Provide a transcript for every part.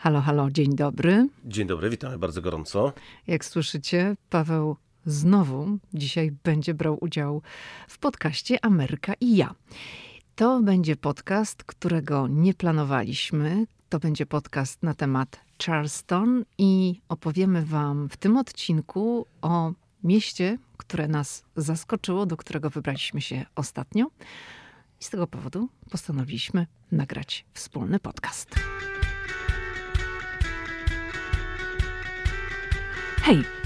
Halo, halo, dzień dobry. Dzień dobry, witamy bardzo gorąco. Jak słyszycie, Paweł znowu dzisiaj będzie brał udział w podcaście Ameryka i ja. To będzie podcast, którego nie planowaliśmy. To będzie podcast na temat Charleston i opowiemy Wam w tym odcinku o mieście, które nas zaskoczyło, do którego wybraliśmy się ostatnio. I z tego powodu postanowiliśmy nagrać wspólny podcast. Hey,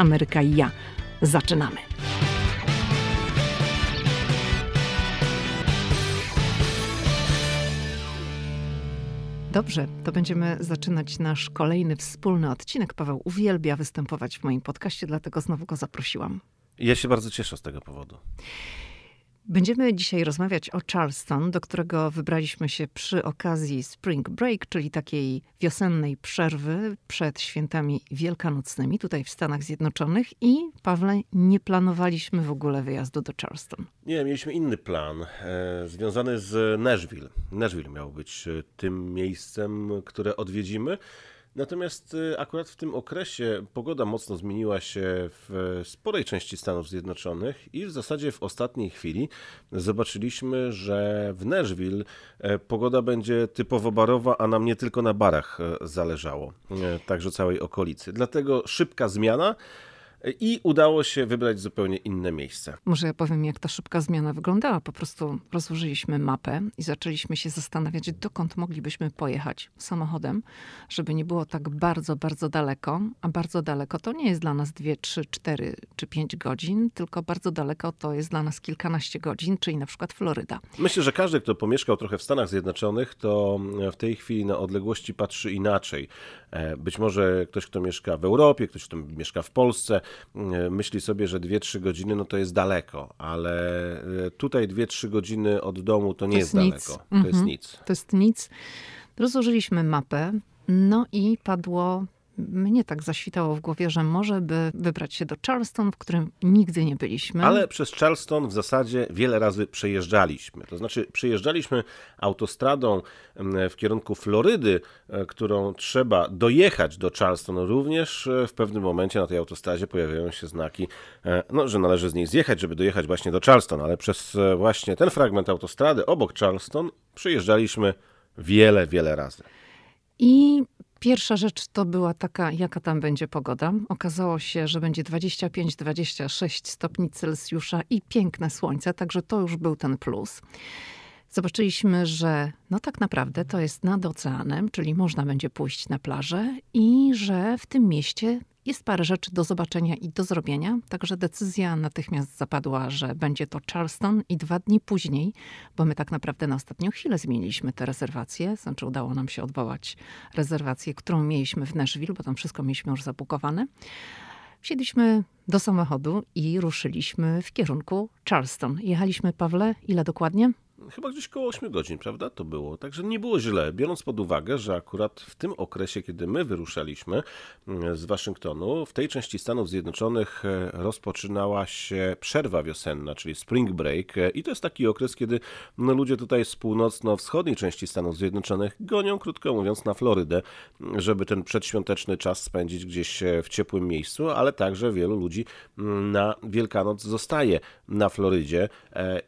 Ameryka i ja. Zaczynamy. Dobrze, to będziemy zaczynać nasz kolejny wspólny odcinek. Paweł uwielbia występować w moim podcaście, dlatego znowu go zaprosiłam. Ja się bardzo cieszę z tego powodu. Będziemy dzisiaj rozmawiać o Charleston, do którego wybraliśmy się przy okazji Spring Break, czyli takiej wiosennej przerwy przed świętami wielkanocnymi tutaj w Stanach Zjednoczonych. I Pawle, nie planowaliśmy w ogóle wyjazdu do Charleston. Nie, mieliśmy inny plan, e, związany z Nashville. Nashville miał być e, tym miejscem, które odwiedzimy. Natomiast y, akurat w tym okresie pogoda mocno zmieniła się w sporej części Stanów Zjednoczonych i w zasadzie w ostatniej chwili zobaczyliśmy, że w Nashville e, pogoda będzie typowo barowa, a nam nie tylko na barach e, zależało, e, także całej okolicy. Dlatego szybka zmiana i udało się wybrać zupełnie inne miejsce. Może ja powiem, jak ta szybka zmiana wyglądała. Po prostu rozłożyliśmy mapę i zaczęliśmy się zastanawiać, dokąd moglibyśmy pojechać samochodem, żeby nie było tak bardzo, bardzo daleko. A bardzo daleko to nie jest dla nas 2, 3, 4 czy 5 godzin, tylko bardzo daleko to jest dla nas kilkanaście godzin, czyli na przykład Floryda. Myślę, że każdy, kto pomieszkał trochę w Stanach Zjednoczonych, to w tej chwili na odległości patrzy inaczej. E, być może ktoś, kto mieszka w Europie, ktoś, kto mieszka w Polsce, myśli sobie, że 2-3 godziny no to jest daleko, ale e, tutaj 2-3 godziny od domu to nie to jest, jest daleko. To mhm. jest nic. To jest nic. Rozłożyliśmy mapę, no i padło mnie tak zaświtało w głowie, że może by wybrać się do Charleston, w którym nigdy nie byliśmy. Ale przez Charleston w zasadzie wiele razy przejeżdżaliśmy. To znaczy, przejeżdżaliśmy autostradą w kierunku Florydy, e, którą trzeba dojechać do Charleston. Również e, w pewnym momencie na tej autostradzie pojawiają się znaki, e, no, że należy z niej zjechać, żeby dojechać właśnie do Charleston, ale przez właśnie ten fragment autostrady obok Charleston przejeżdżaliśmy wiele, wiele razy. I Pierwsza rzecz to była taka, jaka tam będzie pogoda. Okazało się, że będzie 25-26 stopni Celsjusza i piękne słońce, także to już był ten plus. Zobaczyliśmy, że no tak naprawdę to jest nad oceanem, czyli można będzie pójść na plażę i że w tym mieście jest parę rzeczy do zobaczenia i do zrobienia, także decyzja natychmiast zapadła, że będzie to Charleston i dwa dni później, bo my tak naprawdę na ostatnią chwilę zmieniliśmy te rezerwacje, znaczy udało nam się odwołać rezerwację, którą mieliśmy w Nashville, bo tam wszystko mieliśmy już zabukowane. Wsiedliśmy do samochodu i ruszyliśmy w kierunku Charleston. Jechaliśmy, Pawle, ile dokładnie? Chyba gdzieś koło 8 godzin, prawda? To było. Także nie było źle, biorąc pod uwagę, że akurat w tym okresie, kiedy my wyruszaliśmy mm, z Waszyngtonu, w tej części Stanów Zjednoczonych e, rozpoczynała się przerwa wiosenna, czyli spring break. E, I to jest taki okres, kiedy no, ludzie tutaj z północno-wschodniej części Stanów Zjednoczonych gonią, krótko mówiąc, na Florydę, żeby ten przedświąteczny czas spędzić gdzieś e, w ciepłym miejscu, ale także wielu ludzi mm, na Wielkanoc zostaje na Florydzie.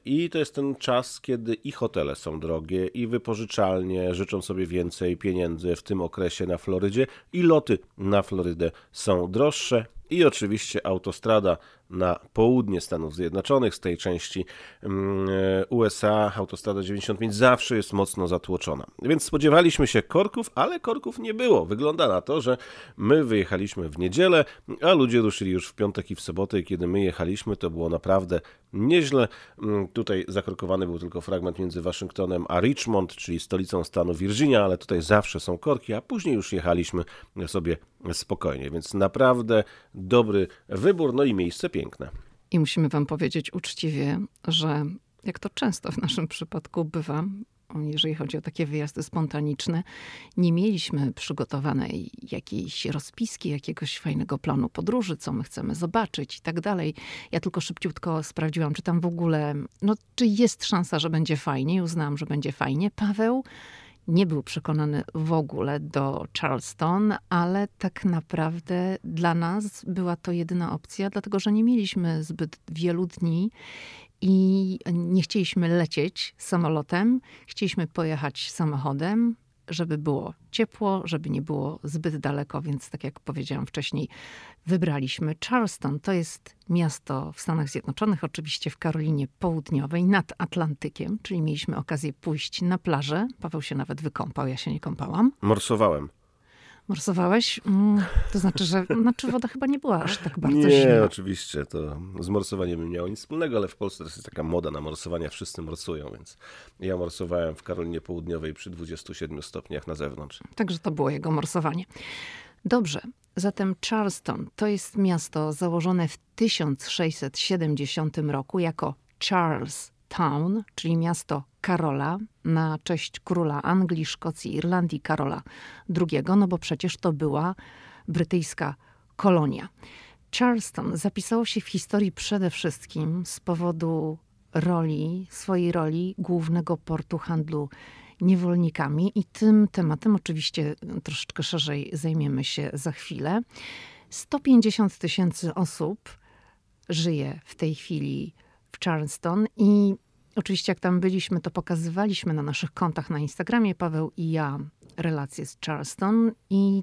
I to jest ten czas, kiedy kiedy i hotele są drogie, i wypożyczalnie życzą sobie więcej pieniędzy w tym okresie na Florydzie, i loty na Florydę są droższe, i oczywiście autostrada na południe Stanów Zjednoczonych, z tej części mm, USA, autostrada 95 zawsze jest mocno zatłoczona. Więc spodziewaliśmy się korków, ale korków nie było. Wygląda na to, że my wyjechaliśmy w niedzielę, a ludzie ruszyli już w piątek i w sobotę i kiedy my jechaliśmy, to było naprawdę nieźle. Mm, tutaj zakrokowany był tylko fragment między Waszyngtonem a Richmond, czyli stolicą stanu Virginia, ale tutaj zawsze są korki, a później już jechaliśmy sobie spokojnie, więc naprawdę dobry wybór, no i miejsce piękne. I musimy Wam powiedzieć uczciwie, że jak to często w naszym przypadku bywa, jeżeli chodzi o takie wyjazdy spontaniczne, nie mieliśmy przygotowanej jakiejś rozpiski, jakiegoś fajnego planu podróży, co my chcemy zobaczyć i tak dalej. Ja tylko szybciutko sprawdziłam, czy tam w ogóle, no, czy jest szansa, że będzie fajnie. Uznałam, że będzie fajnie. Paweł nie był przekonany w ogóle do Charleston, ale tak naprawdę dla nas była to jedyna opcja, dlatego że nie mieliśmy zbyt wielu dni i nie chcieliśmy lecieć samolotem, chcieliśmy pojechać samochodem, żeby było ciepło, żeby nie było zbyt daleko, więc tak jak powiedziałam wcześniej, wybraliśmy Charleston. To jest miasto w Stanach Zjednoczonych, oczywiście w Karolinie Południowej, nad Atlantykiem, czyli mieliśmy okazję pójść na plażę. Paweł się nawet wykąpał, ja się nie kąpałam. Morsowałem. Morsowałeś? Mm, to znaczy, że znaczy woda chyba nie była aż tak bardzo nie, zimna. Nie, oczywiście. To z morsowaniem nie miało nic wspólnego, ale w Polsce też jest taka moda na morsowania. Wszyscy morsują, więc ja morsowałem w Karolinie Południowej przy 27 stopniach na zewnątrz. Także to było jego morsowanie. Dobrze, zatem Charleston to jest miasto założone w 1670 roku jako Charles Town, czyli miasto Karola, na cześć króla Anglii, Szkocji, Irlandii Karola II, no bo przecież to była brytyjska kolonia. Charleston zapisało się w historii przede wszystkim z powodu roli, swojej roli głównego portu handlu niewolnikami i tym tematem oczywiście troszeczkę szerzej zajmiemy się za chwilę. 150 tysięcy osób żyje w tej chwili w Charleston i oczywiście jak tam byliśmy, to pokazywaliśmy na naszych kontach na Instagramie, Paweł i ja, relacje z Charleston i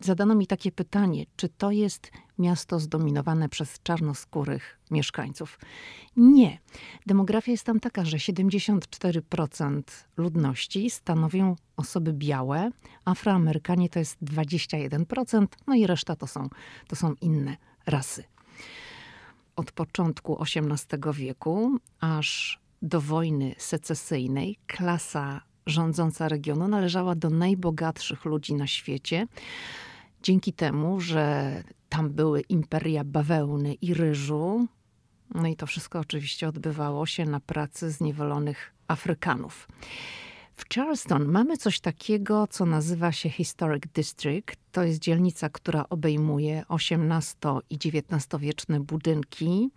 zadano mi takie pytanie, czy to jest miasto zdominowane przez czarnoskórych mieszkańców? Nie. Demografia jest tam taka, że 74% ludności stanowią osoby białe, Afroamerykanie to jest 21%, no i reszta to są, to są inne rasy od początku XVIII wieku aż do wojny secesyjnej klasa rządząca regionu należała do najbogatszych ludzi na świecie. Dzięki temu, że tam były imperia bawełny i ryżu, no i to wszystko oczywiście odbywało się na pracy zniewolonych Afrykanów. W Charleston mamy coś takiego, co nazywa się Historic District. To jest dzielnica, która obejmuje XVIII i XIX-wieczne budynki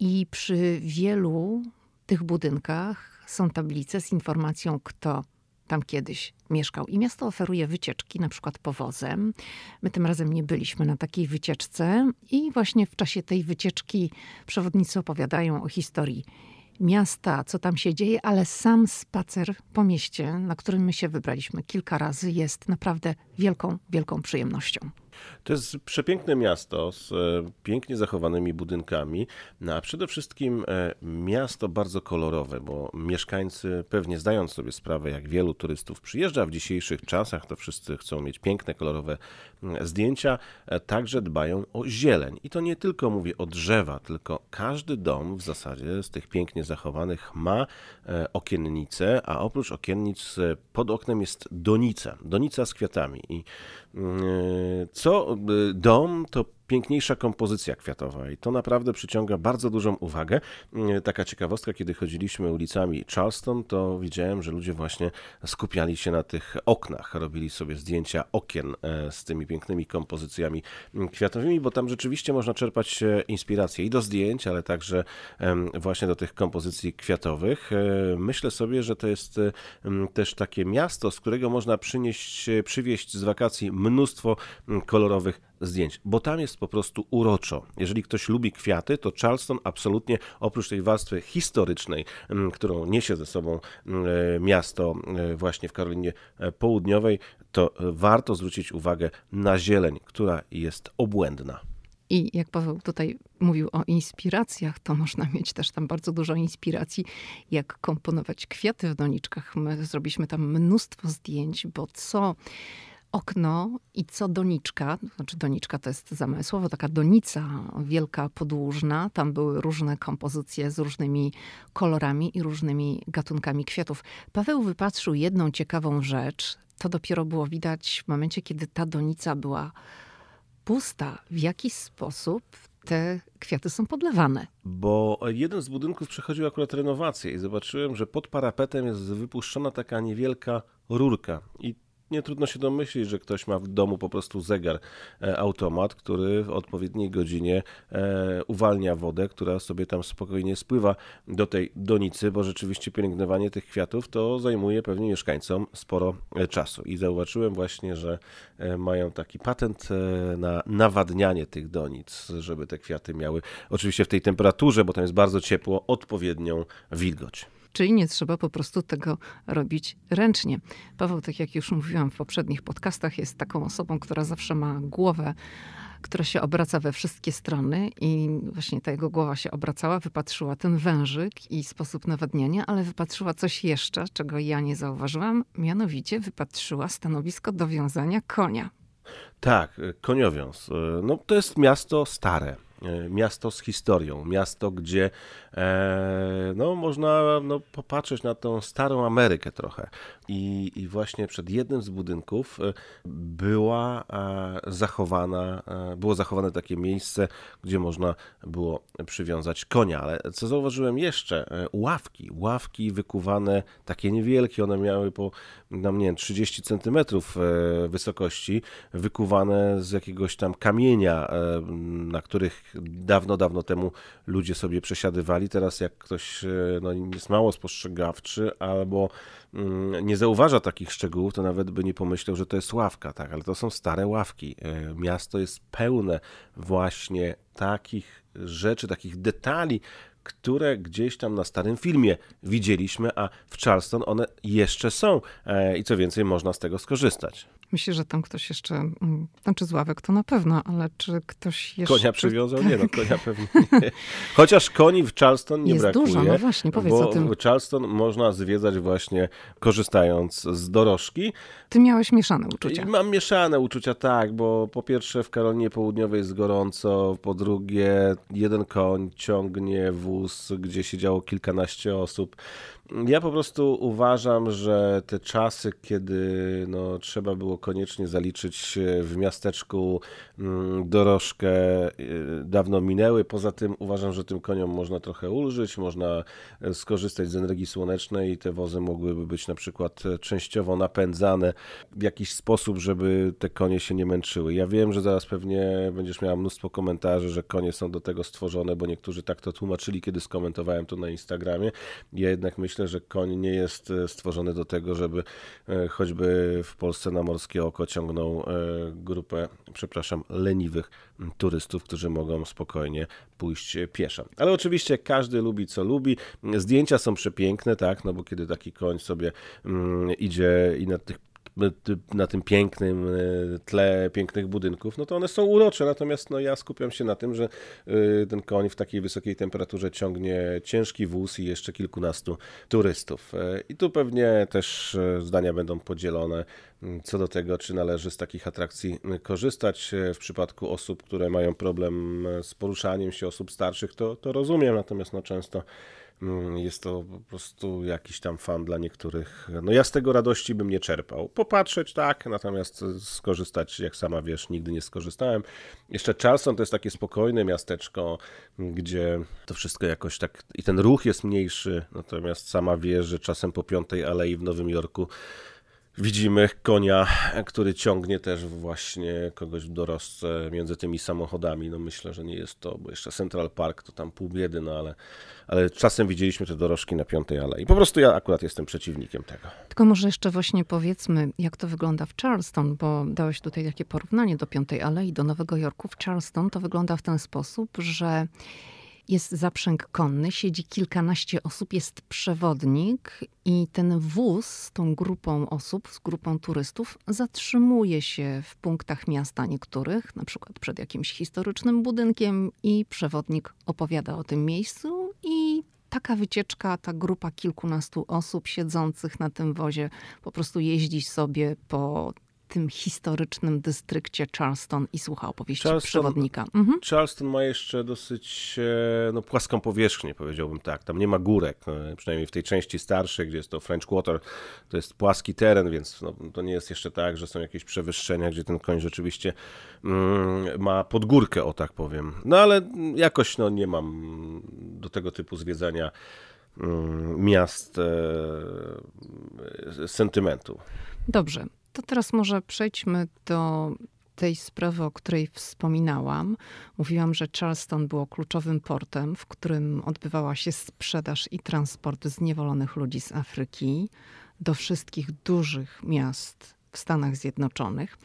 i przy wielu tych budynkach są tablice z informacją, kto tam kiedyś mieszkał. I miasto oferuje wycieczki, na przykład powozem. My tym razem nie byliśmy na takiej wycieczce i właśnie w czasie tej wycieczki przewodnicy opowiadają o historii miasta, co tam się dzieje, ale sam spacer po mieście, na którym my się wybraliśmy kilka razy, jest naprawdę wielką, wielką przyjemnością. To jest przepiękne miasto z e, pięknie zachowanymi budynkami, no a przede wszystkim e, miasto bardzo kolorowe, bo mieszkańcy, pewnie zdając sobie sprawę, jak wielu turystów przyjeżdża w dzisiejszych czasach, to wszyscy chcą mieć piękne, kolorowe zdjęcia, e, także dbają o zieleń. I to nie tylko mówię o drzewa, tylko każdy dom w zasadzie z tych pięknie zachowanych ma okiennice, a oprócz okiennic pod oknem jest donica, donica z kwiatami. I co dom to piękniejsza kompozycja kwiatowa i to naprawdę przyciąga bardzo dużą uwagę. Mm, taka ciekawostka, kiedy chodziliśmy ulicami Charleston, to widziałem, że ludzie właśnie skupiali się na tych oknach, robili sobie zdjęcia okien e, z tymi pięknymi kompozycjami mm, kwiatowymi, bo tam rzeczywiście można czerpać e, inspirację i do zdjęć, ale także właśnie do tych kompozycji kwiatowych. E, myślę sobie, że to jest też takie miasto, z którego można przynieść, przywieźć z wakacji mnóstwo kolorowych zdjęć, bo tam jest po prostu uroczo. Jeżeli ktoś lubi kwiaty, to Charleston absolutnie oprócz tej warstwy historycznej, mm, którą niesie ze sobą mm, e, miasto e, właśnie w Karolinie e, Południowej, to warto zwrócić uwagę na zieleń, która jest obłędna. I jak Paweł tutaj mówił o inspiracjach, to można mieć też tam bardzo dużo inspiracji, jak komponować kwiaty w doniczkach. My zrobiliśmy tam mnóstwo zdjęć, bo co okno i co doniczka, znaczy doniczka to jest zamysłowo, taka donica wielka, podłużna. Tam były różne kompozycje z różnymi kolorami i różnymi gatunkami kwiatów. Paweł wypatrzył jedną ciekawą rzecz. To dopiero było widać w momencie, kiedy ta donica była pusta. W jaki sposób te kwiaty są podlewane? Bo jeden z budynków przechodził akurat renowację i zobaczyłem, że pod parapetem jest wypuszczona taka niewielka rurka. I nie trudno się domyślić, że ktoś ma w domu po prostu zegar e, automat, który w odpowiedniej godzinie e, uwalnia wodę, która sobie tam spokojnie spływa do tej donicy, bo rzeczywiście pielęgnowanie tych kwiatów to zajmuje pewnie mieszkańcom sporo e, czasu. I zauważyłem właśnie, że mają taki patent na nawadnianie tych donic, żeby te kwiaty miały oczywiście w tej temperaturze, bo tam jest bardzo ciepło, odpowiednią wilgoć. Czyli nie trzeba po prostu tego robić ręcznie. Paweł, tak jak już mówiłam w poprzednich podcastach, jest taką osobą, która zawsze ma głowę która się obraca we wszystkie strony i właśnie ta jego głowa się obracała, wypatrzyła ten wężyk i sposób nawadniania, ale wypatrzyła coś jeszcze, czego ja nie zauważyłam, mianowicie wypatrzyła stanowisko do wiązania konia. Tak, koniowiąz. No to jest miasto stare E, miasto z historią, miasto, gdzie e, no, można no, popatrzeć na tą starą Amerykę trochę. I, I właśnie przed jednym z budynków e, była zachowana, było zachowane takie miejsce, gdzie można było przywiązać konia. Ale co zauważyłem jeszcze? Ławki, ławki wykuwane, takie niewielkie, one miały po no, nie wiem, 30 centymetrów wysokości, wykuwane z jakiegoś tam kamienia, na których dawno, dawno temu ludzie sobie przesiadywali. Teraz jak ktoś e, no, jest mało spostrzegawczy albo mm, nie zauważa takich szczegółów, to nawet by nie pomyślał, że to jest ławka, tak, ale to są stare ławki. E, miasto jest pełne właśnie takich rzeczy, takich detali, które gdzieś tam na starym filmie widzieliśmy, a w Charleston one jeszcze są e, i co więcej, można z tego skorzystać. Myślę, że tam ktoś jeszcze, mm, znaczy z ławek to na pewno, ale czy ktoś jeszcze... Konia przywiązał? Nie no, konia pewnie nie. Chociaż koni w Charleston nie Jest brakuje. dużo, no właśnie, powiedz bo o tym. w Charleston można zwiedzać właśnie korzystając z dorożki. Ty miałeś mieszane uczucia. I mam mieszane uczucia, tak, bo po pierwsze w Karolinie Południowej jest gorąco, po drugie jeden koń ciągnie wóz, gdzie siedziało kilkanaście osób. Ja po prostu uważam, że te czasy, kiedy no, trzeba było koniecznie zaliczyć w miasteczku mm, dorożkę, y, dawno minęły. Poza tym uważam, że tym koniom można trochę ulżyć, można e, skorzystać z energii słonecznej i te wozy mogłyby być na przykład częściowo napędzane w jakiś sposób, żeby te konie się nie męczyły. Ja wiem, że zaraz pewnie będziesz miała mnóstwo komentarzy, że konie są do tego stworzone, bo niektórzy tak to tłumaczyli, kiedy skomentowałem to na Instagramie. Ja jednak myślę, myślę, że koń nie jest e, stworzony do tego, żeby e, choćby w Polsce na morskie oko ciągnął e, grupę, przepraszam, leniwych turystów, którzy mogą spokojnie pójść pieszo. Ale oczywiście każdy lubi co lubi. Zdjęcia są przepiękne, tak, no bo kiedy taki koń sobie mm, idzie i na tych na tym pięknym e, tle pięknych budynków, no to one są urocze, natomiast no ja skupiam się na tym, że e, ten koń w takiej wysokiej temperaturze ciągnie ciężki wóz i jeszcze kilkunastu turystów. E, I tu pewnie też zdania będą podzielone co do tego, czy należy z takich atrakcji korzystać. W przypadku osób, które mają problem z poruszaniem się, osób starszych, to, to rozumiem, natomiast no często jest to po prostu jakiś tam fan dla niektórych. No ja z tego radości bym nie czerpał. Popatrzeć tak, natomiast skorzystać, jak sama wiesz, nigdy nie skorzystałem. Jeszcze Charleston to jest takie spokojne miasteczko, gdzie to wszystko jakoś tak i ten ruch jest mniejszy, natomiast sama wiesz, że czasem po piątej alei w Nowym Jorku Widzimy konia, który ciągnie też właśnie kogoś w dorosce między tymi samochodami. No myślę, że nie jest to, bo jeszcze Central Park to tam pół biedy, no ale, ale czasem widzieliśmy te dorożki na Piątej Alei. Po prostu ja akurat jestem przeciwnikiem tego. Tylko może jeszcze właśnie powiedzmy, jak to wygląda w Charleston, bo dałeś tutaj takie porównanie do Piątej Alei, do Nowego Jorku. W Charleston to wygląda w ten sposób, że jest zaprzęg konny, siedzi kilkanaście osób, jest przewodnik i ten wóz z tą grupą osób, z grupą turystów zatrzymuje się w punktach miasta niektórych, na przykład przed jakimś historycznym budynkiem i przewodnik opowiada o tym miejscu i taka wycieczka, ta grupa kilkunastu osób siedzących na tym wozie po prostu jeździ sobie po tym historycznym dystrykcie Charleston i słucha opowieści Charleston- przewodnika. Mhm. Charleston ma jeszcze dosyć e, no, płaską powierzchnię, powiedziałbym tak. Tam nie ma górek, e, przynajmniej w tej części starszej, gdzie jest to French Quarter, to jest płaski teren, więc no, to nie jest jeszcze tak, że są jakieś przewyższenia, gdzie ten koń rzeczywiście mm, ma podgórkę, o tak powiem. No ale jakoś no, nie mam do tego typu zwiedzania mm, miast e, sentymentu. Dobrze, to teraz może przejdźmy do tej sprawy, o której wspominałam. Mówiłam, że Charleston było kluczowym portem, w którym odbywała się sprzedaż i transport zniewolonych ludzi z Afryki do wszystkich dużych miast w Stanach Zjednoczonych.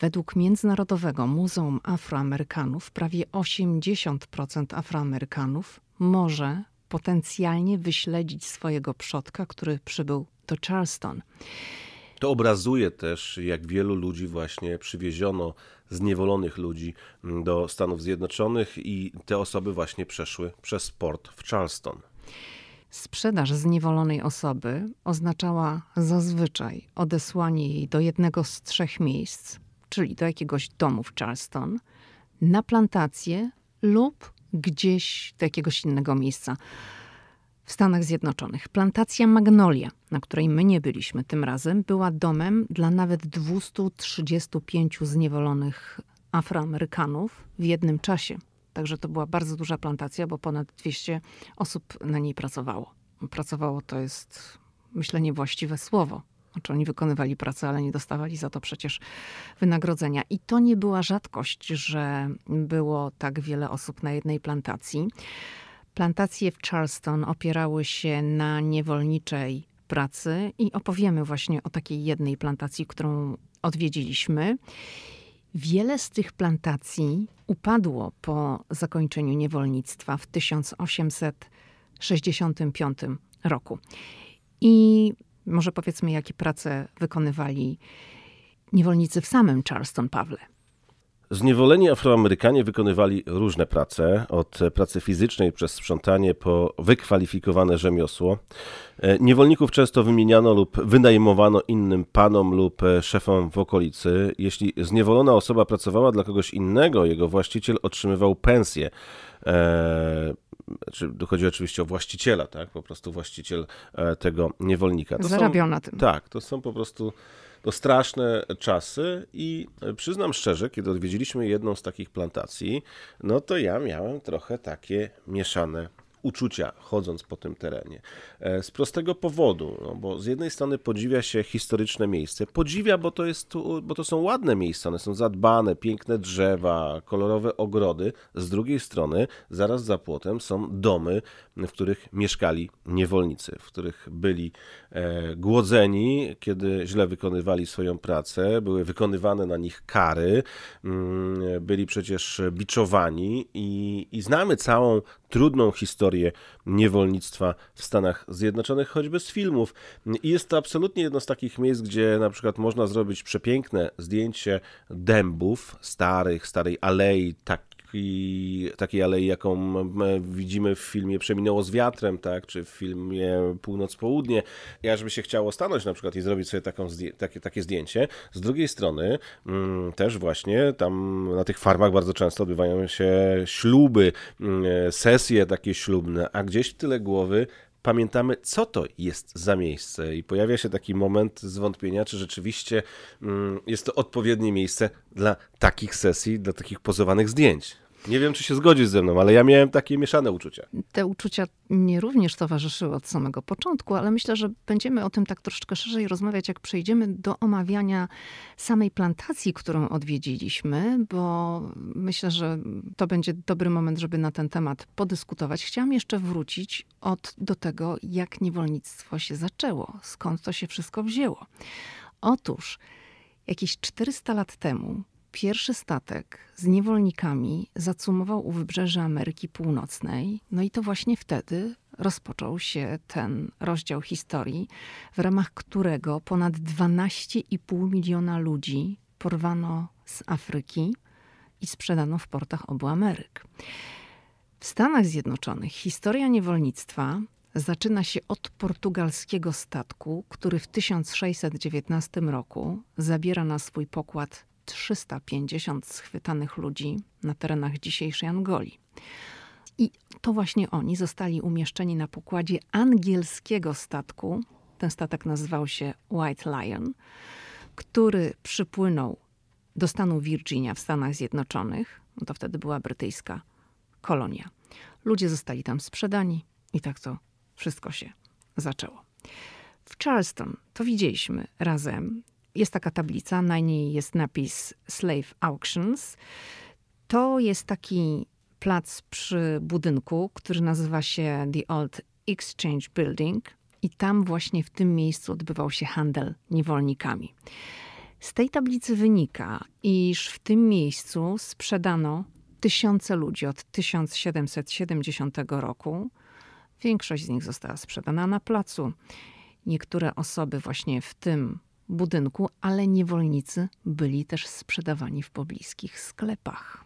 Według Międzynarodowego Muzeum Afroamerykanów prawie 80% Afroamerykanów może potencjalnie wyśledzić swojego przodka, który przybył do Charleston. To obrazuje też, jak wielu ludzi właśnie przywieziono, zniewolonych ludzi mm, do Stanów Zjednoczonych i te osoby właśnie przeszły przez port w Charleston. Sprzedaż zniewolonej osoby oznaczała zazwyczaj odesłanie jej do jednego z trzech miejsc, czyli do jakiegoś domu w Charleston, na plantację lub gdzieś do jakiegoś innego miejsca w Stanach Zjednoczonych. Plantacja Magnolia, na której my nie byliśmy tym razem, była domem dla nawet 235 zniewolonych Afroamerykanów w jednym czasie. Także to była bardzo duża plantacja, bo ponad 200 osób na niej pracowało. Pracowało to jest, myślę, niewłaściwe słowo. Znaczy oni wykonywali pracę, ale nie dostawali za to przecież wynagrodzenia. I to nie była rzadkość, że było tak wiele osób na jednej plantacji. Plantacje w Charleston opierały się na niewolniczej pracy i opowiemy właśnie o takiej jednej plantacji, którą odwiedziliśmy. Wiele z tych plantacji upadło po zakończeniu niewolnictwa w 1865 roku. I może powiedzmy, jakie prace wykonywali niewolnicy w samym Charleston, Pawle. Zniewoleni Afroamerykanie wykonywali różne prace, od pracy fizycznej przez sprzątanie po wykwalifikowane rzemiosło. E, Niewolników często wymieniano lub wynajmowano innym panom lub e, szefom w okolicy. Jeśli zniewolona osoba pracowała dla kogoś innego, jego właściciel otrzymywał pensję. E, czy chodzi oczywiście o właściciela, tak? Po prostu właściciel e, tego niewolnika. To są- Zarabiał na tym. tak, to są po prostu to straszne czasy i przyznam szczerze, kiedy odwiedziliśmy jedną z takich plantacji, no to ja miałem trochę takie mieszane uczucia chodząc po tym terenie. E, Z prostego powodu, no bo z jednej strony podziwia się historyczne miejsce. Podziwia, bo to, jest, bo to są ładne miejsca, one są zadbane, piękne drzewa, kolorowe ogrody. Z drugiej strony, zaraz za płotem są domy, w których mieszkali niewolnicy, w których byli e, głodzeni, kiedy źle wykonywali swoją pracę, były wykonywane na nich kary, mm, byli przecież biczowani i, i znamy całą trudną historię niewolnictwa w Stanach Zjednoczonych, choćby z filmów. I jest to absolutnie jedno z takich miejsc, gdzie na przykład można zrobić przepiękne zdjęcie dębów starych, starej alei, tak i takiej alei, jaką widzimy w filmie Przeminęło z wiatrem, tak, czy w filmie Północ-Południe. Ja, żeby się chciało stanąć na przykład i zrobić sobie taką, takie, takie zdjęcie. Z drugiej strony mm, też właśnie tam na tych farmach bardzo często odbywają się śluby, mm, sesje takie ślubne, a gdzieś w tyle głowy pamiętamy, co to jest za miejsce, i pojawia się taki moment zwątpienia, czy rzeczywiście mm, jest to odpowiednie miejsce dla takich sesji, dla takich pozowanych zdjęć. Nie wiem, czy się zgodzisz ze mną, ale ja miałem takie mieszane uczucia. Te uczucia mnie również towarzyszyły od samego początku, ale myślę, że będziemy o tym tak troszeczkę szerzej rozmawiać, jak przejdziemy do omawiania samej plantacji, którą odwiedziliśmy, bo myślę, że to będzie dobry moment, żeby na ten temat podyskutować. Chciałam jeszcze wrócić od, do tego, jak niewolnictwo się zaczęło, skąd to się wszystko wzięło. Otóż jakieś 400 lat temu pierwszy statek z niewolnikami zacumował u wybrzeża Ameryki Północnej. No i to właśnie wtedy rozpoczął się ten rozdział historii, w ramach którego ponad 12,5 miliona ludzi porwano z Afryki i sprzedano w portach obu Ameryk. W Stanach Zjednoczonych historia niewolnictwa zaczyna się od portugalskiego statku, który w 1619 roku zabiera na swój pokład 350 schwytanych ludzi na terenach dzisiejszej Angolii. I to właśnie oni zostali umieszczeni na pokładzie angielskiego statku. Ten statek nazywał się White Lion, który przypłynął do stanu Virginia w Stanach Zjednoczonych. No to wtedy była brytyjska kolonia. Ludzie zostali tam sprzedani i tak to wszystko się zaczęło. W Charleston to widzieliśmy razem. Jest taka tablica, na niej jest napis Slave Auctions. To jest taki plac przy budynku, który nazywa się The Old Exchange Building, i tam właśnie w tym miejscu odbywał się handel niewolnikami. Z tej tablicy wynika, iż w tym miejscu sprzedano tysiące ludzi od 1770 roku. Większość z nich została sprzedana na placu. Niektóre osoby właśnie w tym budynku, ale niewolnicy byli też sprzedawani w pobliskich sklepach.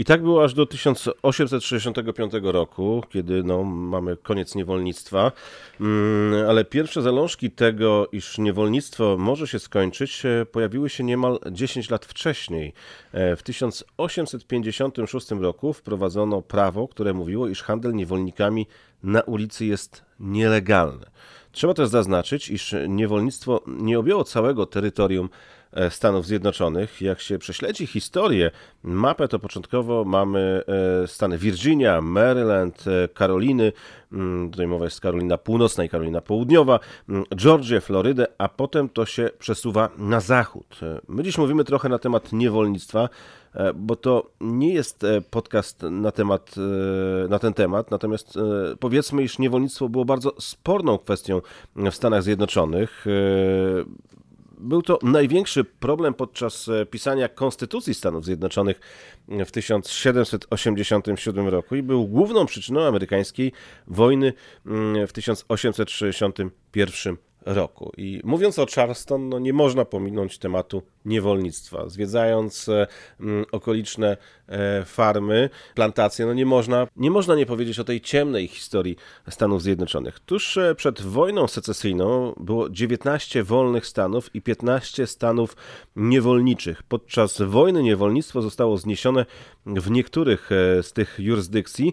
I tak było aż do 1865 roku, kiedy no, mamy koniec niewolnictwa. Mm, ale pierwsze zalążki tego, iż niewolnictwo może się skończyć, e, pojawiły się niemal 10 lat wcześniej. E, w 1856 roku wprowadzono prawo, które mówiło, iż handel niewolnikami na ulicy jest nielegalny. Trzeba też zaznaczyć, iż niewolnictwo nie objęło całego terytorium Stanów Zjednoczonych. Jak się prześledzi historię, mapę to początkowo mamy e, Stany Virginia, Maryland, e, Karoliny, mm, tutaj mowa jest Karolina Północna i Karolina Południowa, mm, Georgię, Florydę, a potem to się przesuwa na zachód. My dziś mówimy trochę na temat niewolnictwa, bo to nie jest podcast na, temat, na ten temat, natomiast powiedzmy, iż niewolnictwo było bardzo sporną kwestią w Stanach Zjednoczonych był to największy problem podczas e, pisania Konstytucji Stanów Zjednoczonych w 1787 roku i był główną przyczyną amerykańskiej wojny mm, w 1861 roku. I mówiąc o Charleston, no nie można pominąć tematu niewolnictwa. Zwiedzając e, okoliczne e, farmy, plantacje, no nie można, nie można nie powiedzieć o tej ciemnej historii Stanów Zjednoczonych. Tuż e, przed wojną secesyjną było 19 wolnych stanów i 15 stanów niewolniczych. Podczas wojny niewolnictwo zostało zniesione w niektórych z tych jurysdykcji,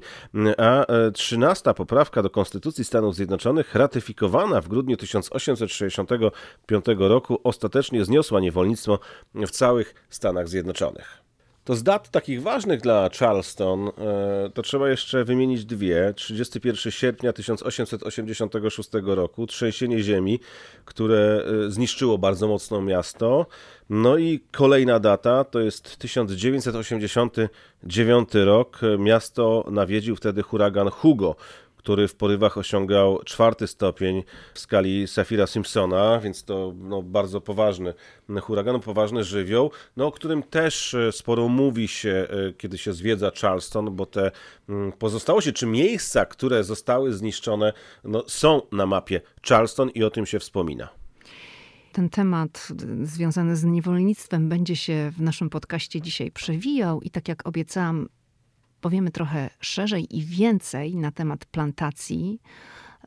a 13 poprawka do Konstytucji Stanów Zjednoczonych, ratyfikowana w grudniu 1865 roku, ostatecznie zniosła niewolnictwo w całych Stanach Zjednoczonych. To z dat takich ważnych dla Charleston e, to trzeba jeszcze wymienić dwie. 31 sierpnia 1886 roku, trzęsienie ziemi, które e, zniszczyło bardzo mocno miasto. No i kolejna data to jest 1989 rok. Miasto nawiedził wtedy huragan Hugo który w porywach osiągał czwarty stopień w skali Safira Simpsona, więc to no, bardzo poważny huragan, poważny żywioł, no, o którym też e, sporo mówi się, e, kiedy się zwiedza Charleston, bo te mm, pozostałości czy miejsca, które zostały zniszczone, no, są na mapie Charleston i o tym się wspomina. Ten temat związany z niewolnictwem będzie się w naszym podcaście dzisiaj przewijał i tak jak obiecałam, powiemy trochę szerzej i więcej na temat plantacji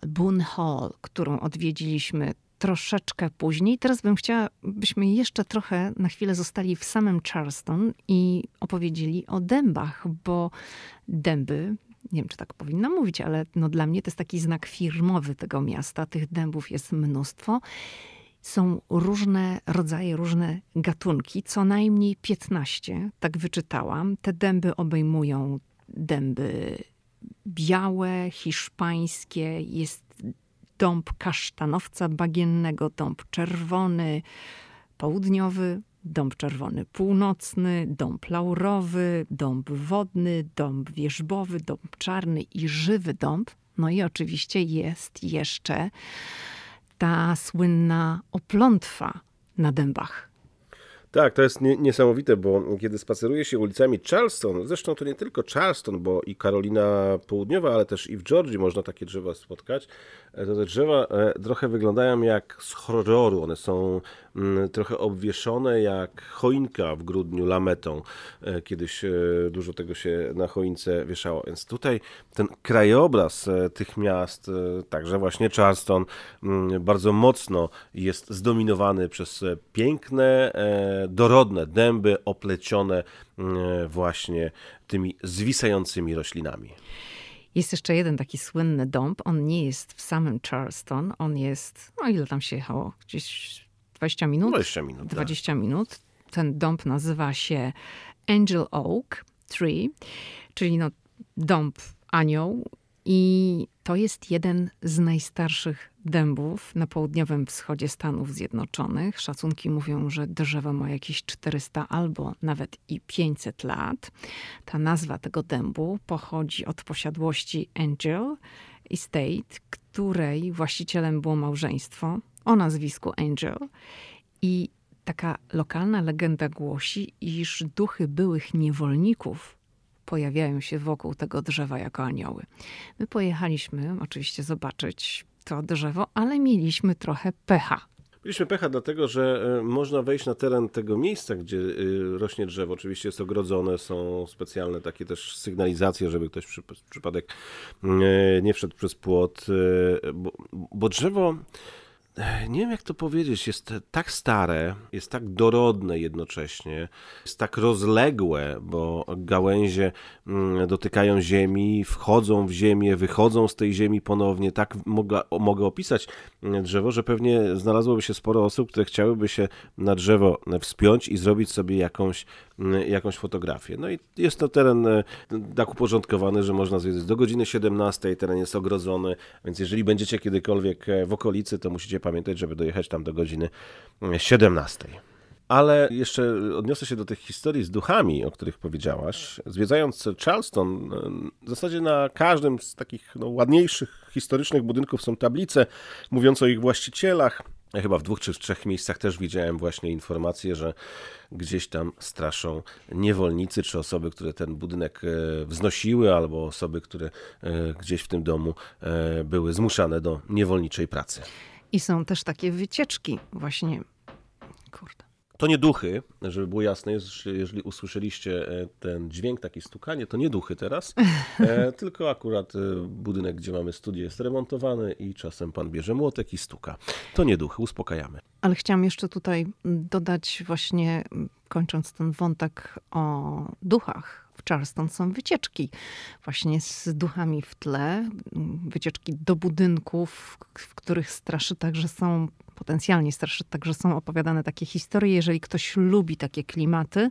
Boone Hall, którą odwiedziliśmy troszeczkę później. Teraz bym chciała, byśmy jeszcze trochę na chwilę zostali w samym Charleston i opowiedzieli o dębach, bo dęby, nie wiem czy tak powinna mówić, ale no dla mnie to jest taki znak firmowy tego miasta. Tych dębów jest mnóstwo. Są różne rodzaje, różne gatunki, co najmniej 15, tak wyczytałam. Te dęby obejmują dęby białe, hiszpańskie, jest dąb kasztanowca bagiennego, dąb czerwony, południowy, dąb czerwony północny, dąb laurowy, dąb wodny, dąb wierzbowy, dąb czarny i żywy dąb. No i oczywiście jest jeszcze ta słynna oplątwa na dębach. Tak, to jest nie, niesamowite, bo kiedy spaceruje się ulicami Charleston, zresztą to nie tylko Charleston, bo i Karolina Południowa, ale też i w Georgii można takie drzewa spotkać, e, to te drzewa e, trochę wyglądają jak z horroru. One są trochę obwieszone jak choinka w grudniu lametą. E, kiedyś dużo tego się na choince wieszało. Więc tutaj ten krajobraz tych miast, także właśnie Charleston, mm, bardzo mocno jest zdominowany przez piękne, dorodne dęby oplecione mm, właśnie tymi zwisającymi roślinami. Jest jeszcze jeden taki słynny dąb. On nie jest w samym Charleston. On jest, no ile tam się jechało? Gdzieś 20 minut? 20 minut. 20 tak. minut. Ten dąb nazywa się Angel Oak Tree, czyli no dąb anioł. I to jest jeden z najstarszych dębów na południowym wschodzie Stanów Zjednoczonych. Szacunki mówią, że drzewo ma jakieś 400 albo nawet i 500 lat. Ta nazwa tego dębu pochodzi od posiadłości Angel Estate, której właścicielem było małżeństwo o nazwisku Angel. I taka lokalna legenda głosi, iż duchy byłych niewolników pojawiają się wokół tego drzewa jako anioły. My pojechaliśmy oczywiście zobaczyć to drzewo, ale mieliśmy trochę pecha. Mieliśmy pecha dlatego, że e, można wejść na teren tego miejsca, gdzie e, rośnie drzewo. Oczywiście jest ogrodzone, są specjalne takie też sygnalizacje, żeby ktoś przy, przypadek e, nie wszedł przez płot, bo, bo drzewo nie wiem jak to powiedzieć, jest tak stare, jest tak dorodne jednocześnie, jest tak rozległe, bo gałęzie mm, dotykają ziemi, wchodzą w ziemię, wychodzą z tej ziemi ponownie. Tak mogę, mogę opisać mm, drzewo, że pewnie znalazłoby się sporo osób, które chciałyby się na drzewo wspiąć i zrobić sobie jakąś jakąś fotografię. No i jest to teren e, tak uporządkowany, że można zwiedzić do godziny 17, teren jest ogrodzony, więc jeżeli będziecie kiedykolwiek e, w okolicy, to musicie pamiętać, żeby dojechać tam do godziny 17. Mm, Ale jeszcze odniosę się do tych historii z duchami, o których powiedziałaś. Zwiedzając Charleston, e, w zasadzie na każdym z takich no, ładniejszych historycznych budynków są tablice mówiące o ich właścicielach. Ja chyba w dwóch czy trzech miejscach też widziałem właśnie informację, że gdzieś tam straszą niewolnicy, czy osoby, które ten budynek e, wznosiły, albo osoby, które e, gdzieś w tym domu e, były zmuszane do niewolniczej pracy. I są też takie wycieczki właśnie. Kurde. To nie duchy, żeby było jasne, jeżeli usłyszeliście e, ten dźwięk, takie stukanie, to nie duchy teraz, e, tylko akurat e, budynek, gdzie mamy studio jest remontowany i czasem pan bierze młotek i stuka. To nie duchy, uspokajamy. Ale chciałam jeszcze tutaj dodać właśnie, kończąc ten wątek o duchach, w Charleston są wycieczki właśnie z duchami w tle, wycieczki do budynków, w których straszy także są potencjalnie starsze, także są opowiadane takie historie. Jeżeli ktoś lubi takie klimaty,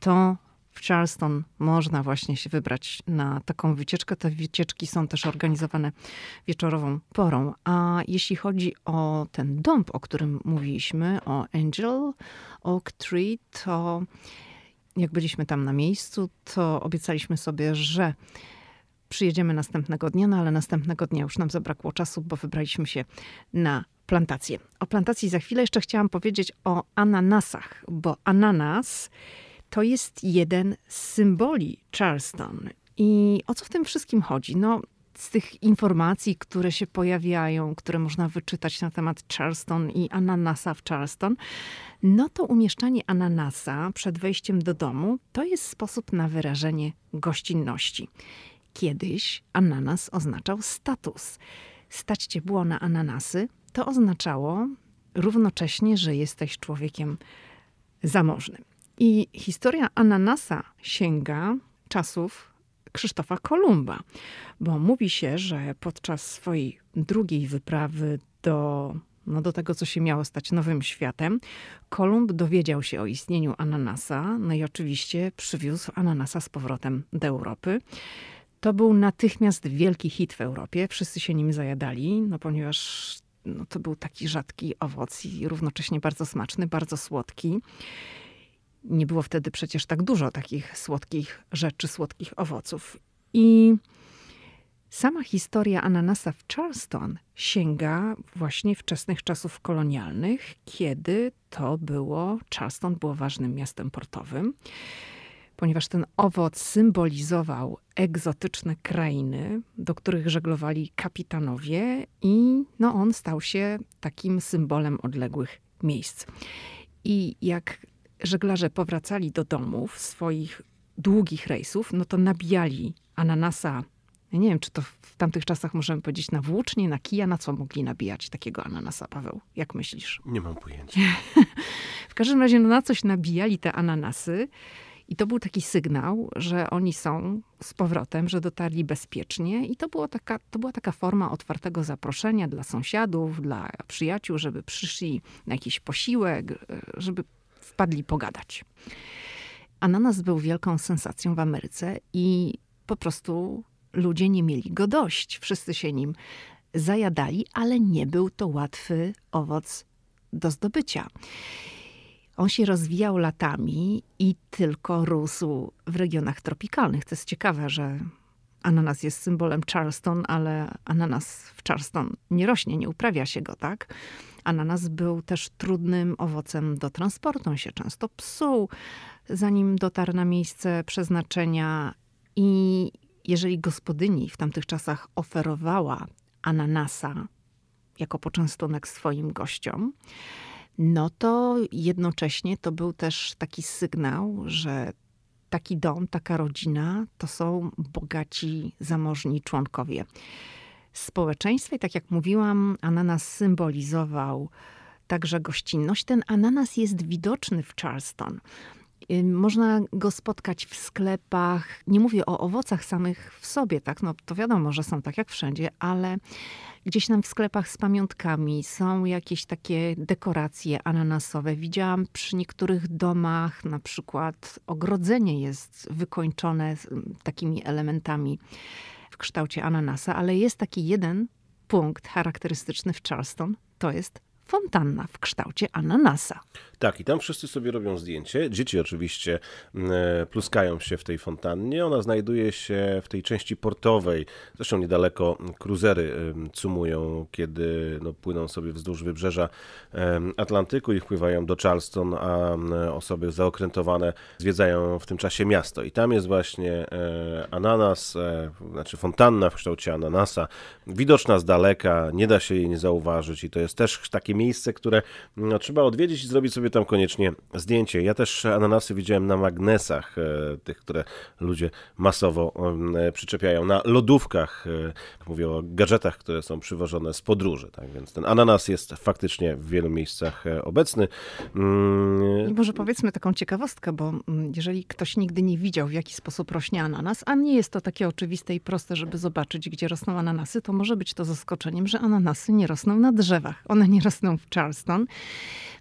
to w Charleston można właśnie się wybrać na taką wycieczkę. Te wycieczki są też organizowane wieczorową porą. A jeśli chodzi o ten dąb, o którym mówiliśmy, o Angel Oak Tree, to jak byliśmy tam na miejscu, to obiecaliśmy sobie, że przyjedziemy następnego dnia, no ale następnego dnia już nam zabrakło czasu, bo wybraliśmy się na plantację. O plantacji za chwilę jeszcze chciałam powiedzieć o ananasach, bo ananas to jest jeden z symboli Charleston. I o co w tym wszystkim chodzi? No, z tych informacji, które się pojawiają, które można wyczytać na temat Charleston i ananasa w Charleston, no to umieszczanie ananasa przed wejściem do domu to jest sposób na wyrażenie gościnności. Kiedyś ananas oznaczał status. Stać cię było na ananasy, to oznaczało równocześnie, że jesteś człowiekiem zamożnym. I historia ananasa sięga czasów Krzysztofa Kolumba, bo mówi się, że podczas swojej drugiej wyprawy do, no do tego, co się miało stać nowym światem, Kolumb dowiedział się o istnieniu ananasa, no i oczywiście przywiózł ananasa z powrotem do Europy. To był natychmiast wielki hit w Europie. Wszyscy się nim zajadali, no ponieważ no to był taki rzadki owoc i równocześnie bardzo smaczny, bardzo słodki. Nie było wtedy przecież tak dużo takich słodkich rzeczy, słodkich owoców. I Sama historia ananasa w Charleston sięga właśnie wczesnych czasów kolonialnych, kiedy to było, Charleston było ważnym miastem portowym, ponieważ ten owoc symbolizował egzotyczne krainy, do których żeglowali kapitanowie i no, on stał się takim symbolem odległych miejsc. I jak żeglarze powracali do domów swoich długich rejsów, no to nabijali ananasa ja nie wiem, czy to w tamtych czasach możemy powiedzieć na włócznie, na kija, na co mogli nabijać takiego ananasa, Paweł? Jak myślisz? Nie mam pojęcia. w każdym razie no, na coś nabijali te ananasy i to był taki sygnał, że oni są z powrotem, że dotarli bezpiecznie i to, było taka, to była taka forma otwartego zaproszenia dla sąsiadów, dla przyjaciół, żeby przyszli na jakiś posiłek, żeby wpadli pogadać. Ananas był wielką sensacją w Ameryce i po prostu ludzie nie mieli go dość. Wszyscy się nim zajadali, ale nie był to łatwy owoc do zdobycia. On się rozwijał latami i tylko rósł w regionach tropikalnych. To jest ciekawe, że ananas jest symbolem Charleston, ale ananas w Charleston nie rośnie, nie uprawia się go, tak? Ananas był też trudnym owocem do transportu. On się często psuł, zanim dotarł na miejsce przeznaczenia i jeżeli gospodyni w tamtych czasach oferowała ananasa jako poczęstunek swoim gościom, no to jednocześnie to był też taki sygnał, że taki dom, taka rodzina to są bogaci, zamożni członkowie społeczeństwa. I tak jak mówiłam, ananas symbolizował także gościnność. Ten ananas jest widoczny w Charleston. Można go spotkać w sklepach. Nie mówię o owocach samych w sobie, tak? No to wiadomo, że są tak jak wszędzie, ale gdzieś tam w sklepach z pamiątkami są jakieś takie dekoracje ananasowe. Widziałam przy niektórych domach, na przykład ogrodzenie jest wykończone takimi elementami w kształcie ananasa, ale jest taki jeden punkt charakterystyczny w Charleston, to jest fontanna w kształcie ananasa. Tak, i tam wszyscy sobie robią zdjęcie. Dzieci oczywiście mm, e, pluskają się w tej fontannie. Ona znajduje się w tej części portowej. Zresztą niedaleko kruzery cumują, kiedy no, płyną sobie wzdłuż wybrzeża Atlantyku i wpływają do Charleston, a osoby zaokrętowane zwiedzają w tym czasie miasto. I tam jest właśnie e, ananas, e, znaczy fontanna w kształcie ananasa, widoczna z daleka, nie da się jej nie zauważyć i to jest też takie miejsce, które no, trzeba odwiedzić i zrobić sobie tam koniecznie zdjęcie. Ja też ananasy widziałem na magnesach, e, tych, które ludzie masowo e, przyczepiają, na lodówkach, e, mówię o gadżetach, które są przywożone z podróży. Tak więc ten ananas jest faktycznie w wielu miejscach obecny. Mm, I może powiedzmy taką ciekawostkę, bo mm, jeżeli ktoś nigdy nie widział, w jaki sposób rośnie ananas, a nie jest to takie oczywiste i proste, żeby zobaczyć, gdzie rosną ananasy, to może być to zaskoczeniem, że ananasy nie rosną na drzewach. One nie rosną w Charleston.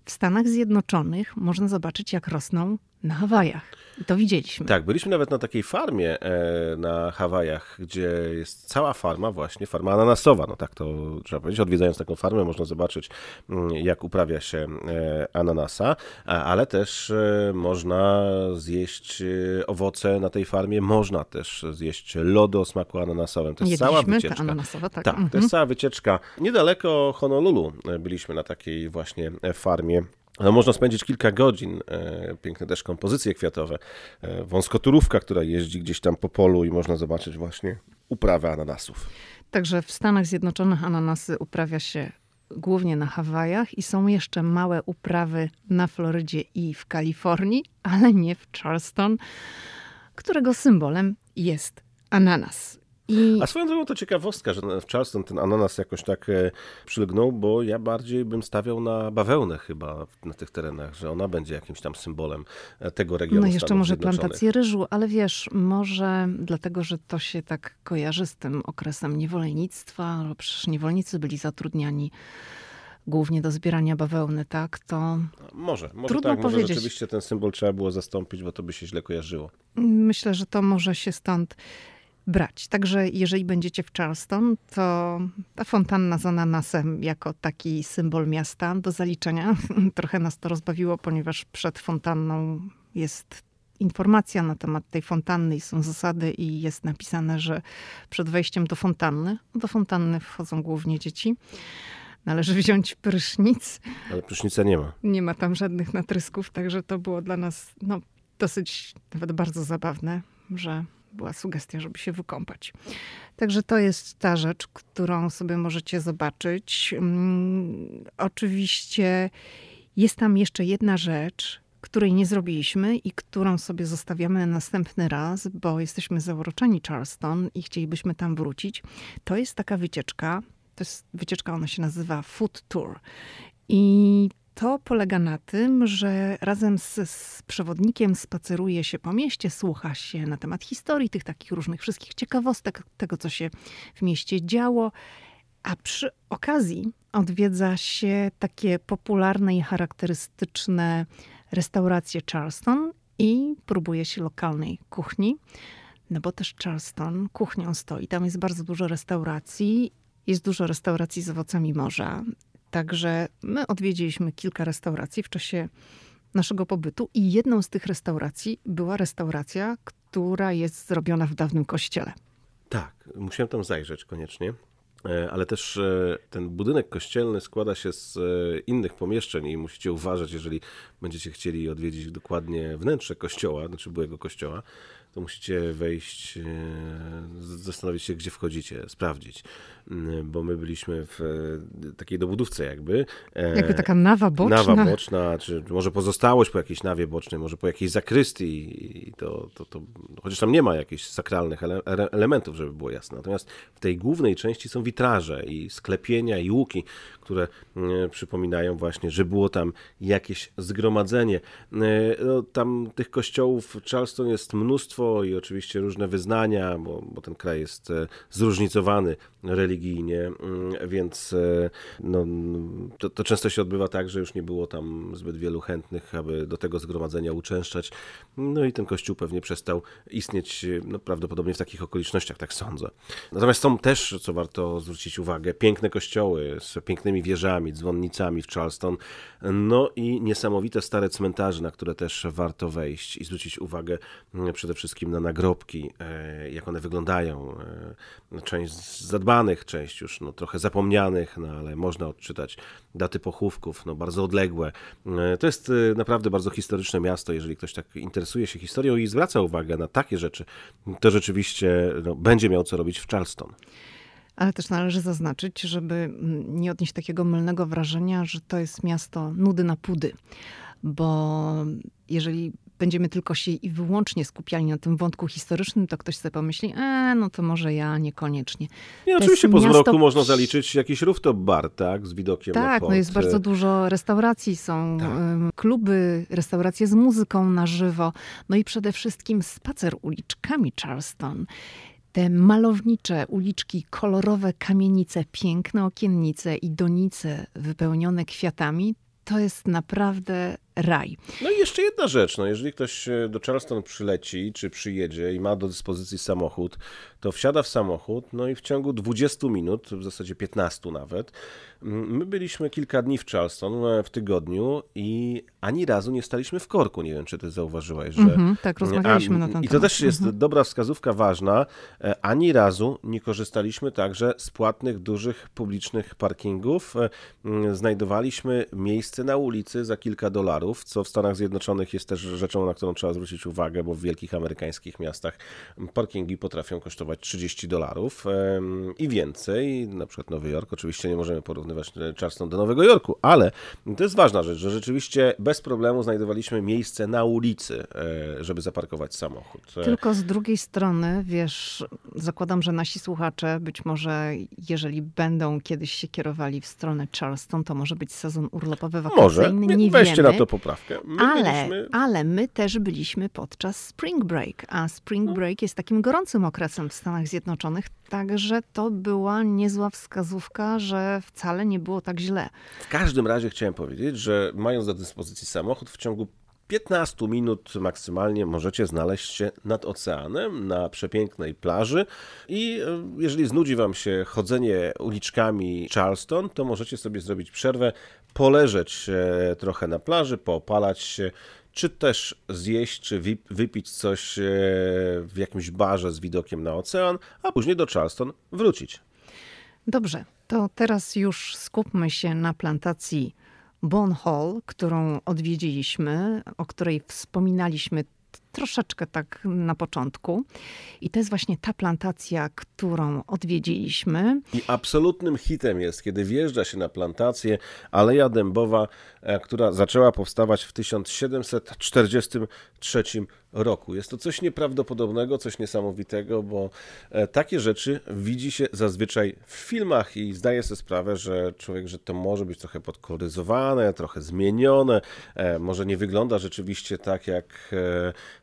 W Stanach Zjednoczonych można zobaczyć, jak rosną na Hawajach. I to widzieliśmy. Tak, byliśmy nawet na takiej farmie e, na Hawajach, gdzie jest cała farma, właśnie farma ananasowa. No tak to trzeba powiedzieć. Odwiedzając taką farmę, można zobaczyć, mm, jak uprawia się e, ananasa, ale też e, można zjeść owoce na tej farmie. Można też zjeść lody o smaku ananasowym. To jest Jedliśmy cała wycieczka. ananasowa, tak. Tak, to jest mhm. cała wycieczka. Niedaleko Honolulu byliśmy na takiej właśnie farmie no, można spędzić kilka godzin, e, piękne też kompozycje kwiatowe, e, wąskoturówka, która jeździ gdzieś tam po polu i można zobaczyć właśnie uprawę ananasów. Także w Stanach Zjednoczonych ananasy uprawia się głównie na Hawajach i są jeszcze małe uprawy na Florydzie i w Kalifornii, ale nie w Charleston, którego symbolem jest ananas. I... A swoją drogą to ciekawostka, że w Charleston ten ananas jakoś tak e, przylgnął, bo ja bardziej bym stawiał na bawełnę chyba na tych terenach, że ona będzie jakimś tam symbolem e, tego regionu. No jeszcze może plantacje ryżu, ale wiesz, może dlatego, że to się tak kojarzy z tym okresem niewolnictwa, bo przecież niewolnicy byli zatrudniani głównie do zbierania bawełny, tak? To może, może trudno tak, może powiedzieć. rzeczywiście ten symbol trzeba było zastąpić, bo to by się źle kojarzyło. Myślę, że to może się stąd brać. Także jeżeli będziecie w Charleston, to ta fontanna z ananasem jako taki symbol miasta do zaliczenia. Trochę nas to rozbawiło, ponieważ przed fontanną jest informacja na temat tej fontanny i są zasady i jest napisane, że przed wejściem do fontanny, do fontanny wchodzą głównie dzieci, należy wziąć prysznic. Ale prysznica nie ma. Nie ma tam żadnych natrysków, także to było dla nas no, dosyć nawet bardzo zabawne, że była sugestia, żeby się wykąpać. Także to jest ta rzecz, którą sobie możecie zobaczyć. Mm, oczywiście jest tam jeszcze jedna rzecz, której nie zrobiliśmy i którą sobie zostawiamy na następny raz, bo jesteśmy zauroczeni Charleston i chcielibyśmy tam wrócić. To jest taka wycieczka, to jest wycieczka, ona się nazywa Food Tour. I to polega na tym, że razem z, z, przewodnikiem spaceruje się po mieście, słucha się na temat historii, tych takich różnych wszystkich ciekawostek, tego, co się w mieście działo. A przy okazji odwiedza się takie popularne i charakterystyczne restauracje Charleston i próbuje się lokalnej kuchni. No bo też Charleston kuchnią stoi. Tam jest bardzo dużo restauracji. Jest dużo restauracji z owocami morza. Także my odwiedziliśmy kilka restauracji w czasie naszego pobytu i jedną z tych restauracji była restauracja, która jest zrobiona w dawnym kościele. Tak, musiałem tam zajrzeć koniecznie. E, ale też e, ten budynek kościelny składa się z e, innych pomieszczeń i musicie uważać, jeżeli będziecie chcieli odwiedzić dokładnie wnętrze kościoła, znaczy byłego kościoła, to musicie wejść, zastanowić się, gdzie wchodzicie, sprawdzić. Mm, bo my byliśmy w takiej dobudówce jakby. Jakby taka nawa boczna. Nawa boczna, czy może pozostałość po jakiejś nawie bocznej, może po jakiejś zakrystii. I to, to, to, chociaż tam nie ma jakichś sakralnych ele elementów, żeby było jasne. Natomiast w tej głównej części są witraże i sklepienia i łuki, które mm, przypominają właśnie, że było tam jakieś zgromadzenie. No, tam tych kościołów w Charleston jest mnóstwo i oczywiście różne wyznania, bo, bo ten kraj jest e, zróżnicowany religijnie, mm, więc e, no, to, to, często się odbywa tak, że już nie było tam zbyt wielu chętnych, aby do tego zgromadzenia uczęszczać. No i ten kościół pewnie przestał istnieć no, prawdopodobnie w takich okolicznościach, tak sądzę. Natomiast są też, co warto zwrócić uwagę, piękne kościoły z pięknymi wieżami, dzwonnicami w Charleston, no i niesamowite stare cmentarze, na które też warto wejść i zwrócić uwagę mm, przede wszystkim na nagrobki, e, jak one wyglądają. E, część zadbania zaniedbanych, część już no, trochę zapomnianych, no, ale można odczytać daty pochówków, no, bardzo odległe. E, to jest naprawdę bardzo historyczne miasto, jeżeli ktoś tak interesuje się historią i zwraca uwagę na takie rzeczy, to rzeczywiście no, będzie miał co robić w Charleston. Ale też należy zaznaczyć, żeby mm, nie odnieść takiego mylnego wrażenia, że to jest miasto nudy na pudy. Bo jeżeli będziemy tylko się i wyłącznie skupiali na tym wątku historycznym, to ktoś sobie pomyśli, e, no to może ja niekoniecznie. Nie, oczywiście po miasto... zmroku można zaliczyć jakiś rooftop bar, tak, z widokiem tak, na port. no jest bardzo dużo restauracji, są tak. kluby, restauracje z muzyką na żywo, no i przede wszystkim spacer uliczkami Charleston te malownicze uliczki, kolorowe kamienice, piękne okiennice i donice wypełnione kwiatami, to jest naprawdę raj. No i jeszcze jedna rzecz, no jeżeli ktoś e, do Charleston przyleci, czy przyjedzie i ma do dyspozycji samochód, to wsiada w samochód, no i w ciągu 20 minut, w zasadzie 15 nawet, my byliśmy kilka dni w Charleston e, w tygodniu i ani razu nie staliśmy w korku. Nie wiem, czy ty zauważyłaś, że... Mm -hmm, tak, rozmawialiśmy a, na ten I to też jest mm -hmm. dobra wskazówka ważna. E, ani razu nie korzystaliśmy także z płatnych, dużych, publicznych parkingów. Znajdowaliśmy miejsce na ulicy za kilka dolarów dolarów, co w Stanach Zjednoczonych jest też rzeczą, na którą trzeba zwrócić uwagę, bo w wielkich amerykańskich miastach parkingi potrafią kosztować 30 dolarów i więcej. Na przykład Nowy Jork, oczywiście nie możemy porównywać e, Charleston do Nowego Jorku, ale to jest ważna rzecz, że rzeczywiście bez problemu znajdowaliśmy miejsce na ulicy, e, żeby zaparkować samochód. E, Tylko z drugiej strony, wiesz, zakładam, że nasi słuchacze być może, jeżeli będą kiedyś się kierowali w stronę Charleston, to może być sezon urlopowy wakacyjny. Może. Nie Weźcie wiemy. na to poprawkę. My ale, byliśmy... ale my też byliśmy podczas Spring Break, a Spring no. Break jest takim gorącym okresem w Stanach Zjednoczonych, także to była niezła wskazówka, że wcale nie było tak źle. W każdym razie chciałem powiedzieć, że mając do dyspozycji samochód w ciągu 15 minut maksymalnie możecie znaleźć się nad oceanem na przepięknej plaży i e, jeżeli znudzi wam się chodzenie uliczkami Charleston, to możecie sobie zrobić przerwę, poleżeć trochę na plaży, poopalać się czy też zjeść, czy wypić coś e, w jakimś barze z widokiem na ocean, a później do Charleston wrócić. Dobrze, to teraz już skupmy się na plantacji Bon Hall, którą odwiedziliśmy, o której wspominaliśmy troszeczkę tak na początku. I to jest właśnie ta plantacja, którą odwiedziliśmy. I absolutnym hitem jest, kiedy wjeżdża się na plantację Aleja Dębowa, e, która zaczęła powstawać w 1743 roku. Jest to coś nieprawdopodobnego, coś niesamowitego, bo e, takie rzeczy widzi się zazwyczaj w filmach i zdaje sobie sprawę, że człowiek, że to może być trochę podkoloryzowane, trochę zmienione, e, może nie wygląda rzeczywiście tak jak,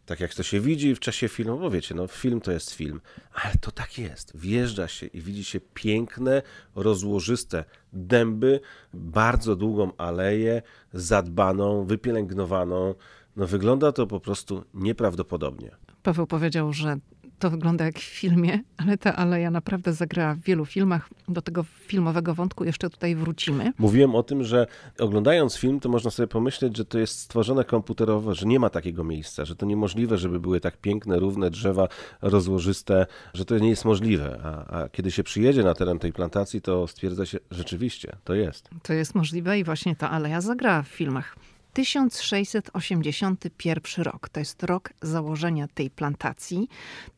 tak jak to się widzi w czasie filmu, bo wiecie, no film to jest film, ale to tak jest. Wjeżdża się i widzi się piękne, rozłożyste dęby, bardzo długą aleję, zadbaną, wypielęgnowaną, no wygląda to po prostu nieprawdopodobnie. Paweł powiedział, że to wygląda jak w filmie, ale ta aleja naprawdę zagrała w wielu filmach. Do tego filmowego wątku jeszcze tutaj wrócimy. Mówiłem o tym, że oglądając film, to można sobie pomyśleć, że to jest stworzone komputerowo, że nie ma takiego miejsca, że to niemożliwe, żeby były tak piękne, równe drzewa, rozłożyste, że to nie jest możliwe. A, a kiedy się przyjedzie na teren tej plantacji, to stwierdza się, rzeczywiście, to jest. To jest możliwe i właśnie ta aleja zagrała w filmach. 1681 rok to jest rok założenia tej plantacji.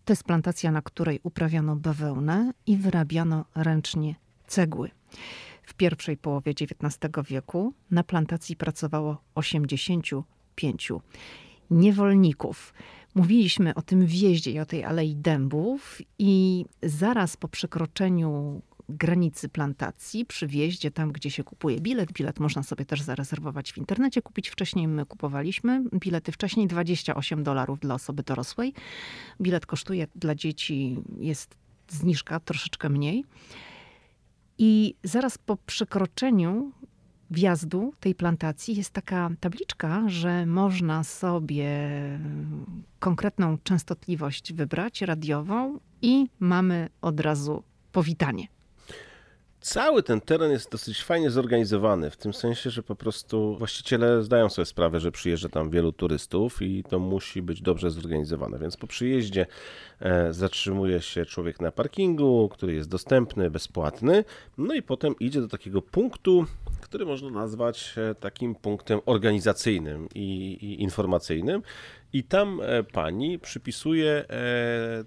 To jest plantacja, na której uprawiano bawełnę i wyrabiano ręcznie cegły. W pierwszej połowie XIX wieku na plantacji pracowało 85 niewolników. Mówiliśmy o tym wjeździe i o tej Alei Dębów i zaraz po przekroczeniu granicy plantacji, przy wjeździe, tam gdzie się kupuje bilet. Bilet można sobie też zarezerwować w internecie, kupić wcześniej. My kupowaliśmy bilety wcześniej 28 dolarów dla osoby dorosłej. Bilet kosztuje dla dzieci, jest zniżka troszeczkę mniej. I zaraz po przekroczeniu wjazdu tej plantacji jest taka tabliczka, że można sobie konkretną częstotliwość wybrać, radiową, i mamy od razu powitanie cały ten teren jest dosyć fajnie zorganizowany, w tym sensie, że po prostu właściciele zdają sobie sprawę, że przyjeżdża tam wielu turystów i to musi być dobrze zorganizowane. Więc po przyjeździe e, zatrzymuje się człowiek na parkingu, który jest dostępny, bezpłatny, no i potem idzie do takiego punktu, który można nazwać e, takim punktem organizacyjnym i, i informacyjnym. I tam e, pani przypisuje e,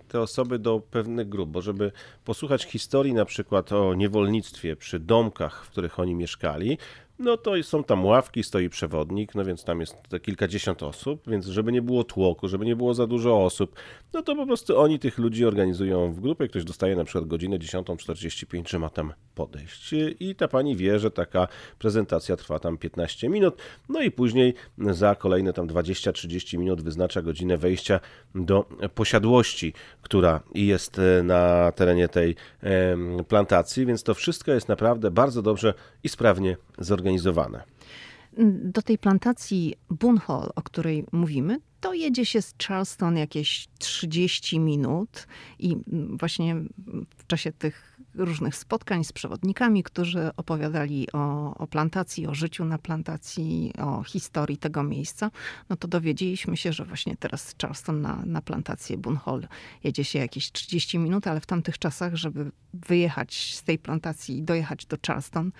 te osoby do pewnych grup, bo żeby posłuchać historii na przykład o niewolnictwie przy domkach, w których oni mieszkali, no to są tam ławki, stoi przewodnik, no więc tam jest kilkadziesiąt osób, więc żeby nie było tłoku, żeby nie było za dużo osób, no to po prostu oni tych ludzi organizują w grupie. Ktoś dostaje na przykład godzinę 10.45, że ma tam podejść. I ta pani wie, że taka prezentacja trwa tam 15 minut, no i później za kolejne tam 20-30 minut wyznacza godzinę wejścia do posiadłości, która jest e, na terenie tej plantacji, więc to wszystko jest naprawdę bardzo dobrze i sprawnie zorganizowane. Do tej plantacji Bunhall, o której mówimy, to jedzie się z Charleston jakieś 30 minut i właśnie w czasie tych różnych spotkań z przewodnikami, którzy opowiadali o, o plantacji, o życiu na plantacji, o historii tego miejsca, no to dowiedzieliśmy się, że właśnie teraz z Charleston na, na plantację Bunhall jedzie się jakieś 30 minut, ale w tamtych czasach, żeby wyjechać z tej plantacji i dojechać do Charleston,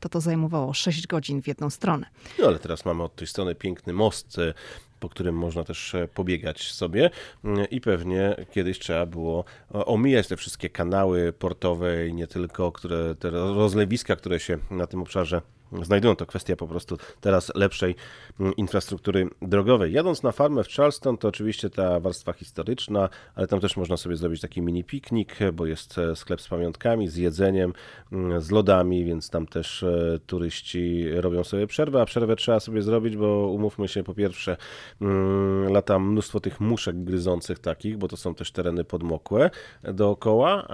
to to zajmowało 6 godzin w jedną stronę. No ale teraz mamy od tej strony piękny most e, po którym można też e, pobiegać sobie. Mm, i pewnie kiedyś trzeba było omijać te wszystkie kanały portowe i nie tylko, które, te rozlewiska, które się na tym obszarze znajdują. To kwestia po prostu teraz lepszej mm, infrastruktury drogowej. Jadąc na farmę w Charleston, to oczywiście ta warstwa historyczna, ale tam też można sobie zrobić taki mini piknik, bo jest e, sklep z pamiątkami, z jedzeniem, mm, z lodami, więc tam też e, turyści robią sobie przerwę, a przerwę trzeba sobie zrobić, bo umówmy się, po pierwsze mm, lata mnóstwo tych muszek gryzących takich, bo to są też tereny podmokłe dookoła.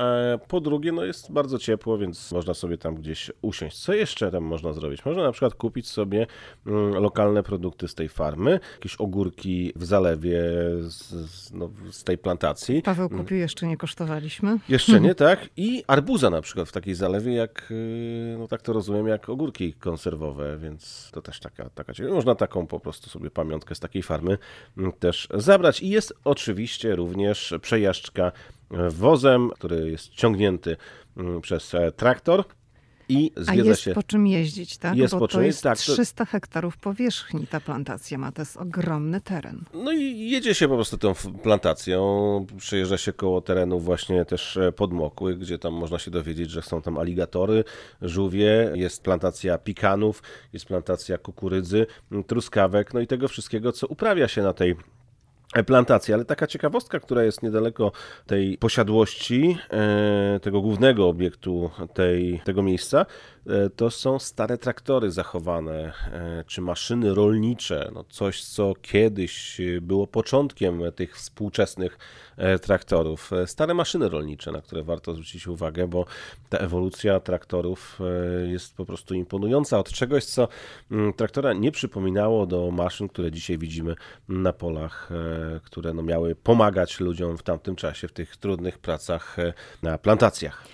Po drugie, no jest bardzo ciepło, więc można sobie tam gdzieś usiąść. Co jeszcze tam można zrobić? Zrobić? Można na przykład kupić sobie mm, lokalne produkty z tej farmy, jakieś ogórki w zalewie z, no, z tej plantacji. Paweł kupił, jeszcze nie kosztowaliśmy. Jeszcze nie, tak? I arbuza na przykład w takiej zalewie, jak, y, no tak to rozumiem, jak ogórki konserwowe, więc to też taka, taka ciekawa. Można taką po prostu sobie pamiątkę z takiej farmy mm, też zabrać. I jest oczywiście również przejażdżka wozem, który jest ciągnięty mm, przez e, traktor. I A zwiedza jest się. po czym jeździć, tak? Jest Bo po to czym, jest tak, to- 300 hektarów powierzchni ta plantacja ma, to jest ogromny teren. No i jedzie się po prostu tą plantacją, przejeżdża się koło terenów właśnie też e, podmokłych, gdzie tam można się dowiedzieć, że są tam aligatory, żółwie, jest plantacja pikanów, jest plantacja kukurydzy, truskawek, no i tego wszystkiego, co uprawia się na tej plantacji. Ale taka ciekawostka, która jest niedaleko tej posiadłości, e, tego głównego obiektu tej, tego miejsca, e, to są stare traktory zachowane, e, czy maszyny rolnicze, no coś, co kiedyś e, było początkiem tych współczesnych e, traktorów. E, Stare maszyny rolnicze, na które warto zwrócić uwagę, bo ta ewolucja traktorów e, jest po prostu imponująca. Od czegoś, co mm, traktora nie przypominało do maszyn, które dzisiaj widzimy na polach, e, które no miały pomagać ludziom w tamtym czasie, w tych trudnych pracach e, na plantacjach.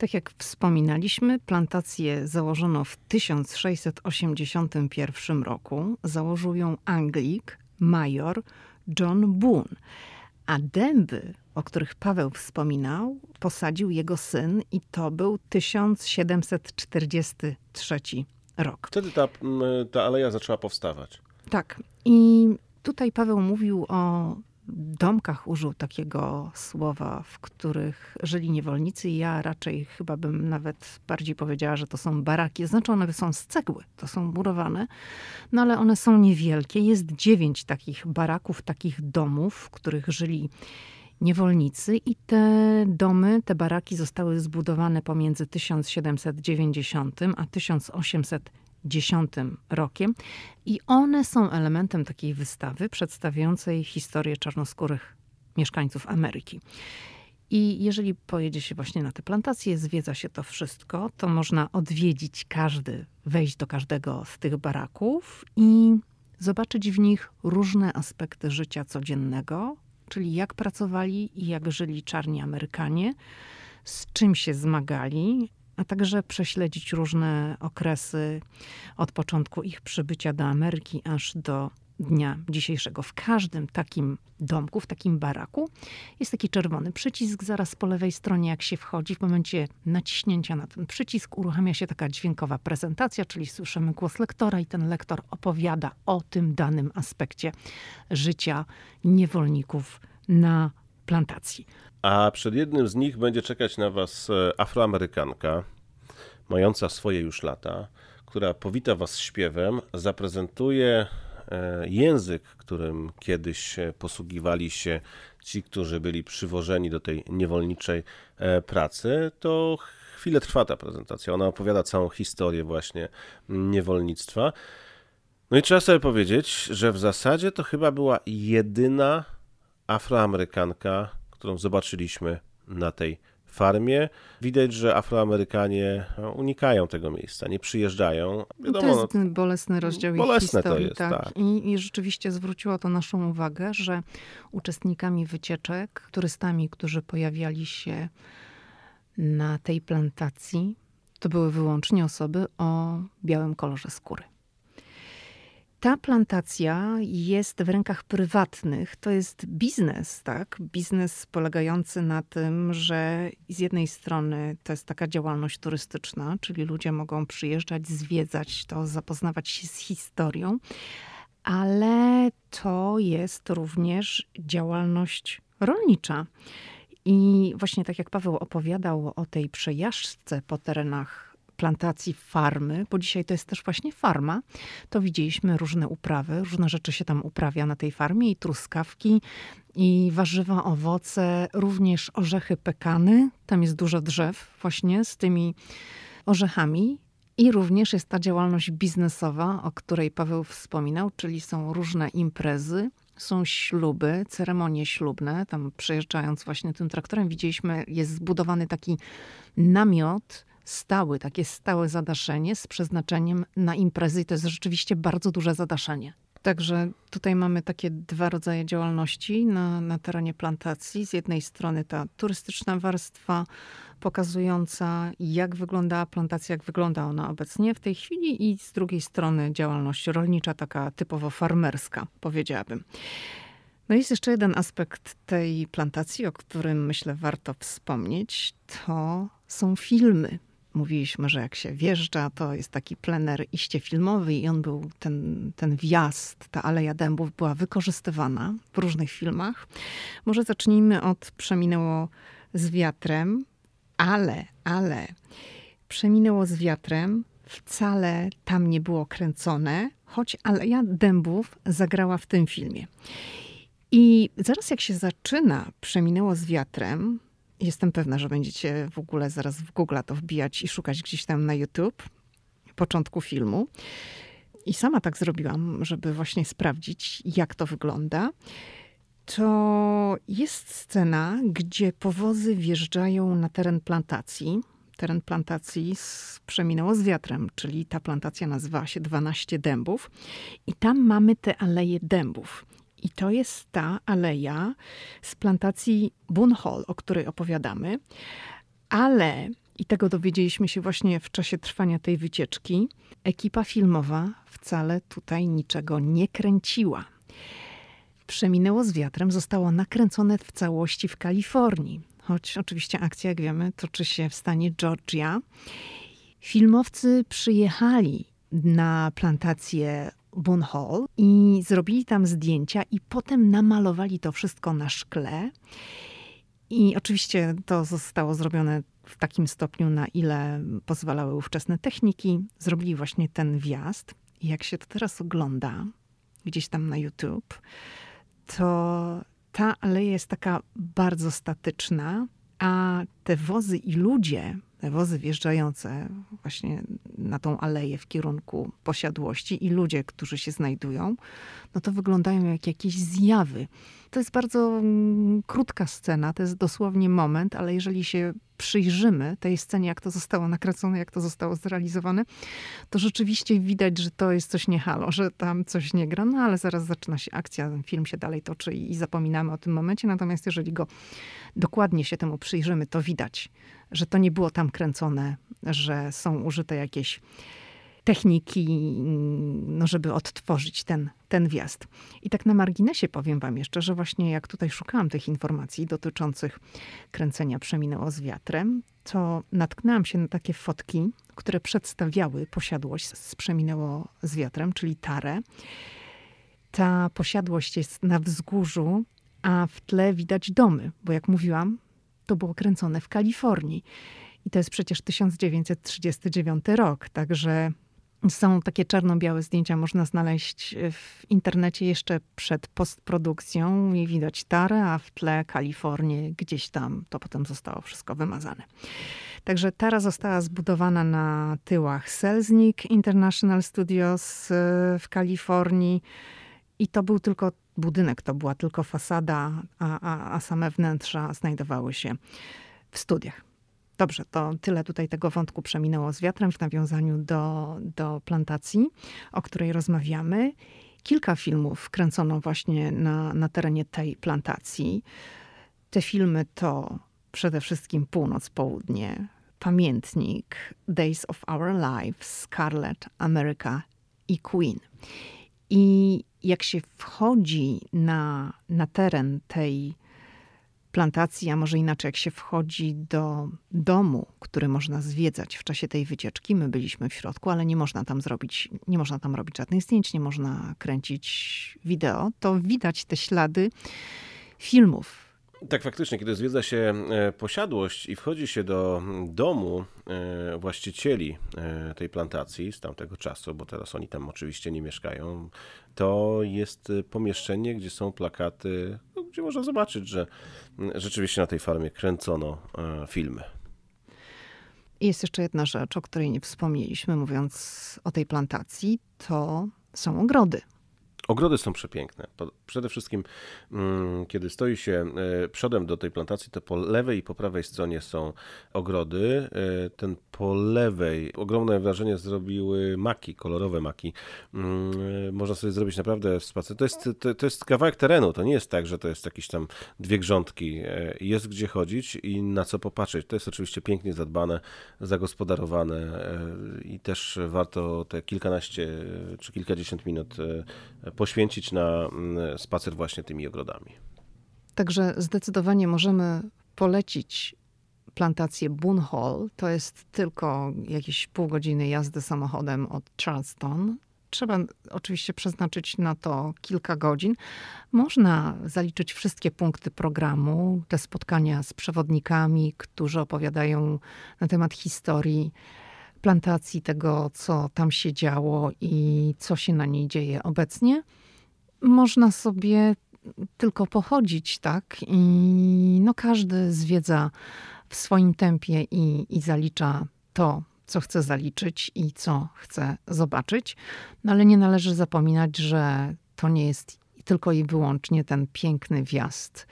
Tak jak wspominaliśmy, plantację założono w 1681 roku. Założył ją Anglik, major John Boone. A dęby, o których Paweł wspominał, posadził jego syn i to był 1743 rok. Wtedy ta, ta aleja zaczęła powstawać. Tak. I tutaj Paweł mówił o domkach, użył takiego słowa, w których żyli niewolnicy. Ja raczej chyba bym nawet bardziej powiedziała, że to są baraki. Znaczy one są z cegły, to są murowane, no ale one są niewielkie. Jest dziewięć takich baraków, takich domów, w których żyli niewolnicy i te domy, te baraki zostały zbudowane pomiędzy 1790 a 1810 rokiem i one są elementem takiej wystawy przedstawiającej historię czarnoskórych mieszkańców Ameryki. I jeżeli pojedzie się właśnie na te plantacje, zwiedza się to wszystko, to można odwiedzić każdy, wejść do każdego z tych baraków i zobaczyć w nich różne aspekty życia codziennego, czyli jak pracowali i jak żyli czarni Amerykanie, z czym się zmagali, a także prześledzić różne okresy od początku ich przybycia do Ameryki aż do dnia dzisiejszego. W każdym takim domku, w takim baraku jest taki czerwony przycisk zaraz po lewej stronie, jak się wchodzi. W momencie naciśnięcia na ten przycisk uruchamia się taka dźwiękowa prezentacja, czyli słyszymy głos lektora i ten lektor opowiada o tym danym aspekcie życia niewolników na plantacji. A przed jednym z nich będzie czekać na Was e, Afroamerykanka, mająca swoje już lata, która powita Was śpiewem, zaprezentuje e, język, którym kiedyś e, posługiwali się ci, którzy byli przywożeni do tej niewolniczej pracy, to chwilę trwa ta prezentacja. Ona opowiada całą historię właśnie niewolnictwa. No i trzeba sobie powiedzieć, że w zasadzie to chyba była jedyna Afroamerykanka, którą zobaczyliśmy na tej farmie. Widać, że Afroamerykanie no, unikają tego miejsca, nie przyjeżdżają. to jest ten bolesny rozdział ich bolesne to historii. jest, tak. tak. I, I rzeczywiście zwróciło to naszą uwagę, że uczestnikami wycieczek, turystami, którzy pojawiali się na tej plantacji, to były wyłącznie osoby o białym kolorze skóry. Ta plantacja jest w rękach prywatnych. To jest biznes, tak? Biznes polegający na tym, że z jednej strony to jest taka działalność turystyczna, czyli ludzie mogą przyjeżdżać, zwiedzać to, zapoznawać się z historią, ale to jest również działalność rolnicza. I właśnie tak jak Paweł opowiadał o tej przejażdżce po terenach plantacji farmy, bo dzisiaj to jest też właśnie farma, to widzieliśmy różne uprawy, różne rzeczy się tam uprawia na tej farmie i truskawki, i warzywa, owoce, również orzechy pekany. Tam jest dużo drzew właśnie z tymi orzechami. I również jest ta działalność biznesowa, o której Paweł wspominał, czyli są różne imprezy, są śluby, ceremonie ślubne. Tam przejeżdżając właśnie tym traktorem widzieliśmy, jest zbudowany taki namiot stały, takie stałe zadaszenie z przeznaczeniem na imprezy. I to jest rzeczywiście bardzo duże zadaszenie. Także tutaj mamy takie dwa rodzaje działalności na, na terenie plantacji. Z jednej strony ta turystyczna warstwa pokazująca, jak wyglądała plantacja, jak wygląda ona obecnie w tej chwili, i z drugiej strony działalność rolnicza, taka typowo farmerska, powiedziałabym. No jest jeszcze jeden aspekt tej plantacji, o którym myślę warto wspomnieć. To są filmy. Mówiliśmy, że jak się wjeżdża, to jest taki plener iście filmowy i on był, ten, ten wjazd, ta Aleja Dębów była wykorzystywana w różnych filmach. Może zacznijmy od Przeminęło z wiatrem, ale, ale Przeminęło z wiatrem wcale tam nie było kręcone, choć Aleja Dębów zagrała w tym filmie. I zaraz jak się zaczyna Przeminęło z wiatrem, jestem pewna, że będziecie w ogóle zaraz w Google to wbijać i szukać gdzieś tam na YouTube początku filmu. I sama tak zrobiłam, żeby właśnie sprawdzić, jak to wygląda. To jest scena, gdzie powozy wjeżdżają na teren plantacji. Teren plantacji przeminęło z wiatrem, czyli ta plantacja nazywała się 12 dębów. I tam mamy te aleje dębów. I to jest ta aleja z plantacji Bunhol, o której opowiadamy. Ale, i tego dowiedzieliśmy się właśnie w czasie trwania tej wycieczki, ekipa filmowa wcale tutaj niczego nie kręciła. Przeminęło z wiatrem zostało nakręcone w całości w Kalifornii, choć oczywiście akcja, jak wiemy, toczy się w stanie Georgia. Filmowcy przyjechali na plantację Boone Hall i zrobili tam zdjęcia i potem namalowali to wszystko na szkle. I oczywiście to zostało zrobione w takim stopniu, na ile pozwalały ówczesne techniki. Zrobili właśnie ten wjazd. I jak się to teraz ogląda, gdzieś tam na YouTube, to ta aleja jest taka bardzo statyczna, a te wozy i ludzie, wozy wjeżdżające właśnie na tą aleję w kierunku posiadłości i ludzie, którzy się znajdują, no to wyglądają jak jakieś zjawy. To jest bardzo mm, krótka scena, to jest dosłownie moment, ale jeżeli się przyjrzymy tej scenie, jak to zostało nakręcone, jak to zostało zrealizowane, to rzeczywiście widać, że to jest coś nie halo, że tam coś nie gra, no ale zaraz zaczyna się akcja, film się dalej toczy i zapominamy o tym momencie. Natomiast jeżeli go dokładnie się temu przyjrzymy, to widać, że to nie było tam kręcone, że są użyte jakieś techniki, no żeby odtworzyć ten, ten wjazd. I tak na marginesie powiem wam jeszcze, że właśnie jak tutaj szukałam tych informacji dotyczących kręcenia Przeminęło z wiatrem, to natknęłam się na takie fotki, które przedstawiały posiadłość z Przeminęło z wiatrem, czyli tarę. Ta posiadłość jest na wzgórzu, a w tle widać domy, bo jak mówiłam, to było kręcone w Kalifornii. I to jest przecież 1939 rok, także są takie czarno-białe zdjęcia, można znaleźć w internecie jeszcze przed postprodukcją i widać Tarę, a w tle Kalifornię, gdzieś tam to potem zostało wszystko wymazane. Także Tara została zbudowana na tyłach Selznick International Studios y, w Kalifornii i to był tylko budynek, to była tylko fasada, a, a, a same wnętrza znajdowały się w studiach. Dobrze, to tyle tutaj tego wątku przeminęło z wiatrem w nawiązaniu do, do plantacji, o której rozmawiamy. Kilka filmów kręcono właśnie na, na terenie tej plantacji. Te filmy to przede wszystkim Północ, Południe, Pamiętnik, Days of Our Lives, Scarlet, America i Queen. I jak się wchodzi na, na teren tej plantacji, a może inaczej, jak się wchodzi do domu, który można zwiedzać w czasie tej wycieczki. My byliśmy w środku, ale nie można tam zrobić, nie można tam robić żadnych zdjęć, nie można kręcić wideo. To widać te ślady filmów tak, faktycznie, kiedy zwiedza się e, posiadłość i wchodzi się do domu e, właścicieli e, tej plantacji z tamtego czasu, bo teraz oni tam oczywiście nie mieszkają, to jest pomieszczenie, gdzie są plakaty, no, gdzie można zobaczyć, że rzeczywiście na tej farmie kręcono filmy. Jest jeszcze jedna rzecz, o której nie wspomnieliśmy, mówiąc o tej plantacji, to są ogrody. Ogrody są przepiękne. Przede wszystkim, mm, kiedy stoi się e, przodem do tej plantacji, to po lewej i po prawej stronie są ogrody. E, ten po lewej ogromne wrażenie zrobiły maki, kolorowe maki. Mm, e, można sobie zrobić naprawdę spacer. To jest, to, to jest kawałek terenu. To nie jest tak, że to jest jakieś tam dwie grządki. Jest gdzie chodzić i na co popatrzeć. To jest oczywiście pięknie zadbane, zagospodarowane i też warto te kilkanaście czy kilkadziesiąt minut poświęcić na mm, spacer właśnie tymi ogrodami. Także zdecydowanie możemy polecić plantację Boone Hall. To jest tylko jakieś pół godziny jazdy samochodem od Charleston. Trzeba oczywiście przeznaczyć na to kilka godzin. Można zaliczyć wszystkie punkty programu, te spotkania z przewodnikami, którzy opowiadają na temat historii plantacji, tego, co tam się działo i co się na niej dzieje obecnie. Można sobie tylko pochodzić, tak? I no każdy zwiedza w swoim tempie i, i zalicza to, co chce zaliczyć i co chce zobaczyć. No ale nie należy zapominać, że to nie jest tylko i wyłącznie ten piękny wjazd,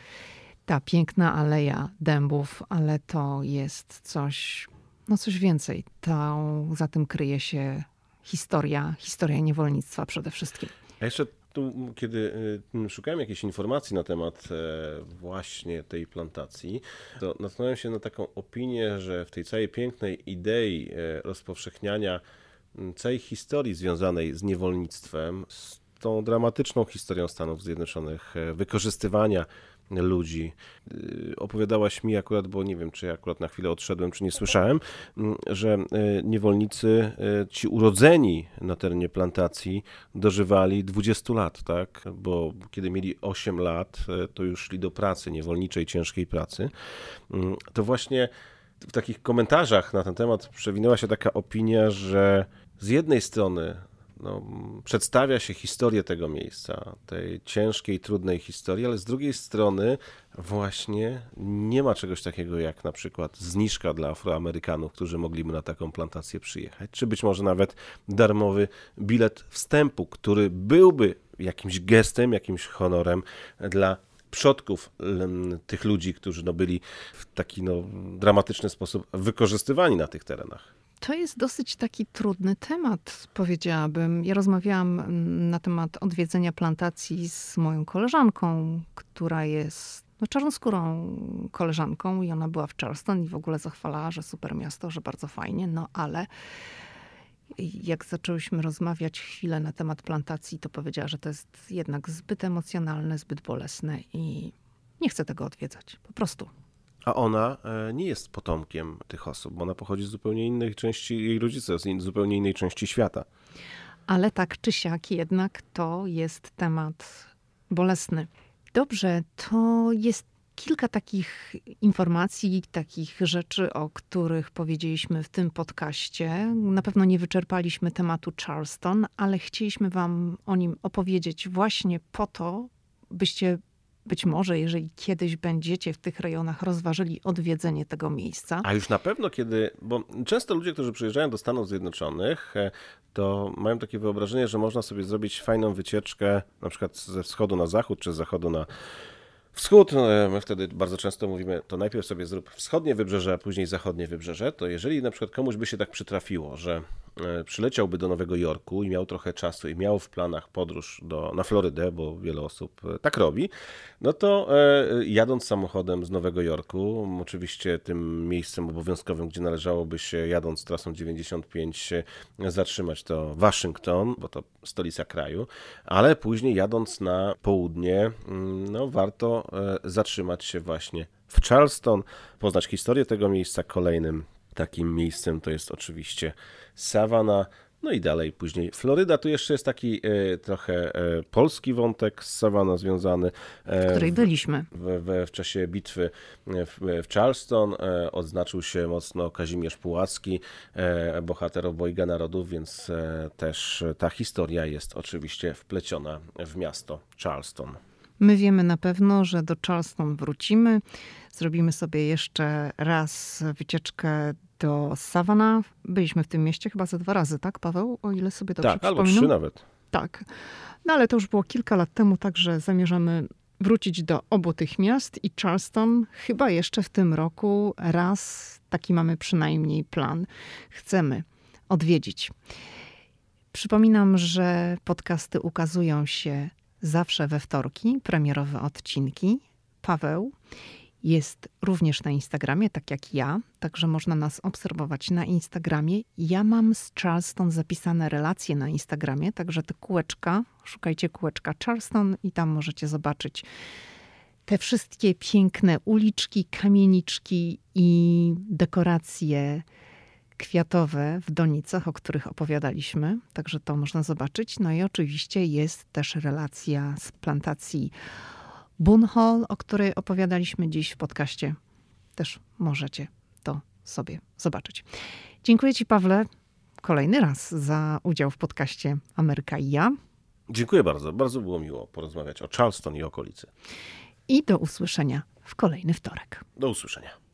ta piękna aleja dębów, ale to jest coś no coś więcej. To, za tym kryje się historia, historia niewolnictwa przede wszystkim. A jeszcze tu, kiedy y, szukałem jakiejś informacji na temat e, właśnie tej plantacji, to natknąłem się na taką opinię, że w tej całej pięknej idei e, rozpowszechniania całej historii związanej z niewolnictwem, z tą dramatyczną historią Stanów Zjednoczonych, e, wykorzystywania ludzi. Y, opowiadałaś mi akurat, bo nie wiem, czy ja akurat na chwilę odszedłem, czy nie słyszałem, mm, że y, niewolnicy, y, ci urodzeni na terenie plantacji, dożywali 20 lat, tak? Bo kiedy mieli 8 lat, to już szli do pracy, niewolniczej, ciężkiej pracy. Mm, to właśnie w takich komentarzach na ten temat przewinęła się taka opinia, że z jednej strony no, przedstawia się historię tego miejsca, tej ciężkiej, trudnej historii, ale z drugiej strony właśnie nie ma czegoś takiego jak na przykład zniżka dla Afroamerykanów, którzy mogliby na taką plantację przyjechać, czy być może nawet darmowy bilet wstępu, który byłby jakimś gestem, jakimś honorem dla przodków tych ludzi, którzy no, byli w taki no, dramatyczny sposób wykorzystywani na tych terenach. To jest dosyć taki trudny temat, powiedziałabym. Ja rozmawiałam mm, na temat odwiedzenia plantacji z moją koleżanką, która jest no, czarnoskórą koleżanką i ona była w Charleston i w ogóle zachwalała, że super miasto, że bardzo fajnie, no ale jak zaczęłyśmy rozmawiać chwilę na temat plantacji, to powiedziała, że to jest jednak zbyt emocjonalne, zbyt bolesne i nie chce tego odwiedzać. Po prostu. A ona e, nie jest potomkiem tych osób, bo ona pochodzi z zupełnie innej części, jej rodzice z zupełnie innej części świata. Ale tak czy siak jednak to jest temat bolesny. Dobrze, to jest kilka takich informacji, takich rzeczy, o których powiedzieliśmy w tym podcaście. Na pewno nie wyczerpaliśmy tematu Charleston, ale chcieliśmy Wam o nim opowiedzieć właśnie po to, byście być może, jeżeli kiedyś będziecie w tych rejonach, rozważyli odwiedzenie tego miejsca. A już na pewno, kiedy, bo często ludzie, którzy przyjeżdżają do Stanów Zjednoczonych, e, to mają takie wyobrażenie, że można sobie zrobić fajną wycieczkę, na przykład ze wschodu na zachód, czy z zachodu na Wschód, e, my wtedy bardzo często mówimy, to najpierw sobie zrób wschodnie wybrzeże, a później zachodnie wybrzeże, to jeżeli na przykład komuś by się tak przytrafiło, że e, przyleciałby do Nowego Jorku i miał trochę czasu i miał w planach podróż do, na Florydę, bo wiele osób e, tak robi, no to jadąc samochodem z Nowego Jorku, oczywiście tym miejscem obowiązkowym, gdzie należałoby się jadąc trasą 95 zatrzymać to Waszyngton, bo to stolica kraju, ale później jadąc na południe, mm, no warto zatrzymać się właśnie w Charleston, poznać historię tego miejsca. Kolejnym takim miejscem to jest oczywiście Savannah. No i dalej później Floryda. Tu jeszcze jest taki e, trochę e, polski wątek z Savannah związany. E, w której byliśmy. W, w, w czasie bitwy w, w Charleston e, odznaczył się mocno Kazimierz Pułacki, e, bohater obojga narodów, więc też ta historia jest oczywiście wpleciona w miasto Charleston. My wiemy na pewno, że do Charleston wrócimy. Zrobimy sobie jeszcze raz wycieczkę do Savannah. Byliśmy w tym mieście chyba ze dwa razy, tak Paweł? O ile sobie dobrze tak, przypominam. albo trzy nawet. Tak. No ale to już było kilka lat temu, także zamierzamy wrócić do obu tych miast i Charleston chyba jeszcze w tym roku raz, taki mamy przynajmniej plan, chcemy odwiedzić. Przypominam, że podcasty ukazują się zawsze we wtorki, premierowe odcinki. Paweł jest również na Instagramie, tak jak ja, także można nas obserwować na Instagramie. Ja mam z Charleston zapisane relacje na Instagramie, także te kółeczka, szukajcie kółeczka Charleston i tam możecie zobaczyć te wszystkie piękne uliczki, kamieniczki i dekoracje kwiatowe w donicach, o których opowiadaliśmy, także to można zobaczyć. No i oczywiście jest też relacja z plantacji Bunhall, o której opowiadaliśmy dziś w podcaście. Też możecie to sobie zobaczyć. Dziękuję Ci, Pawle, kolejny raz za udział w podcaście Ameryka i ja. Dziękuję bardzo. Bardzo było miło porozmawiać o Charleston i okolicy. I do usłyszenia w kolejny wtorek. Do usłyszenia.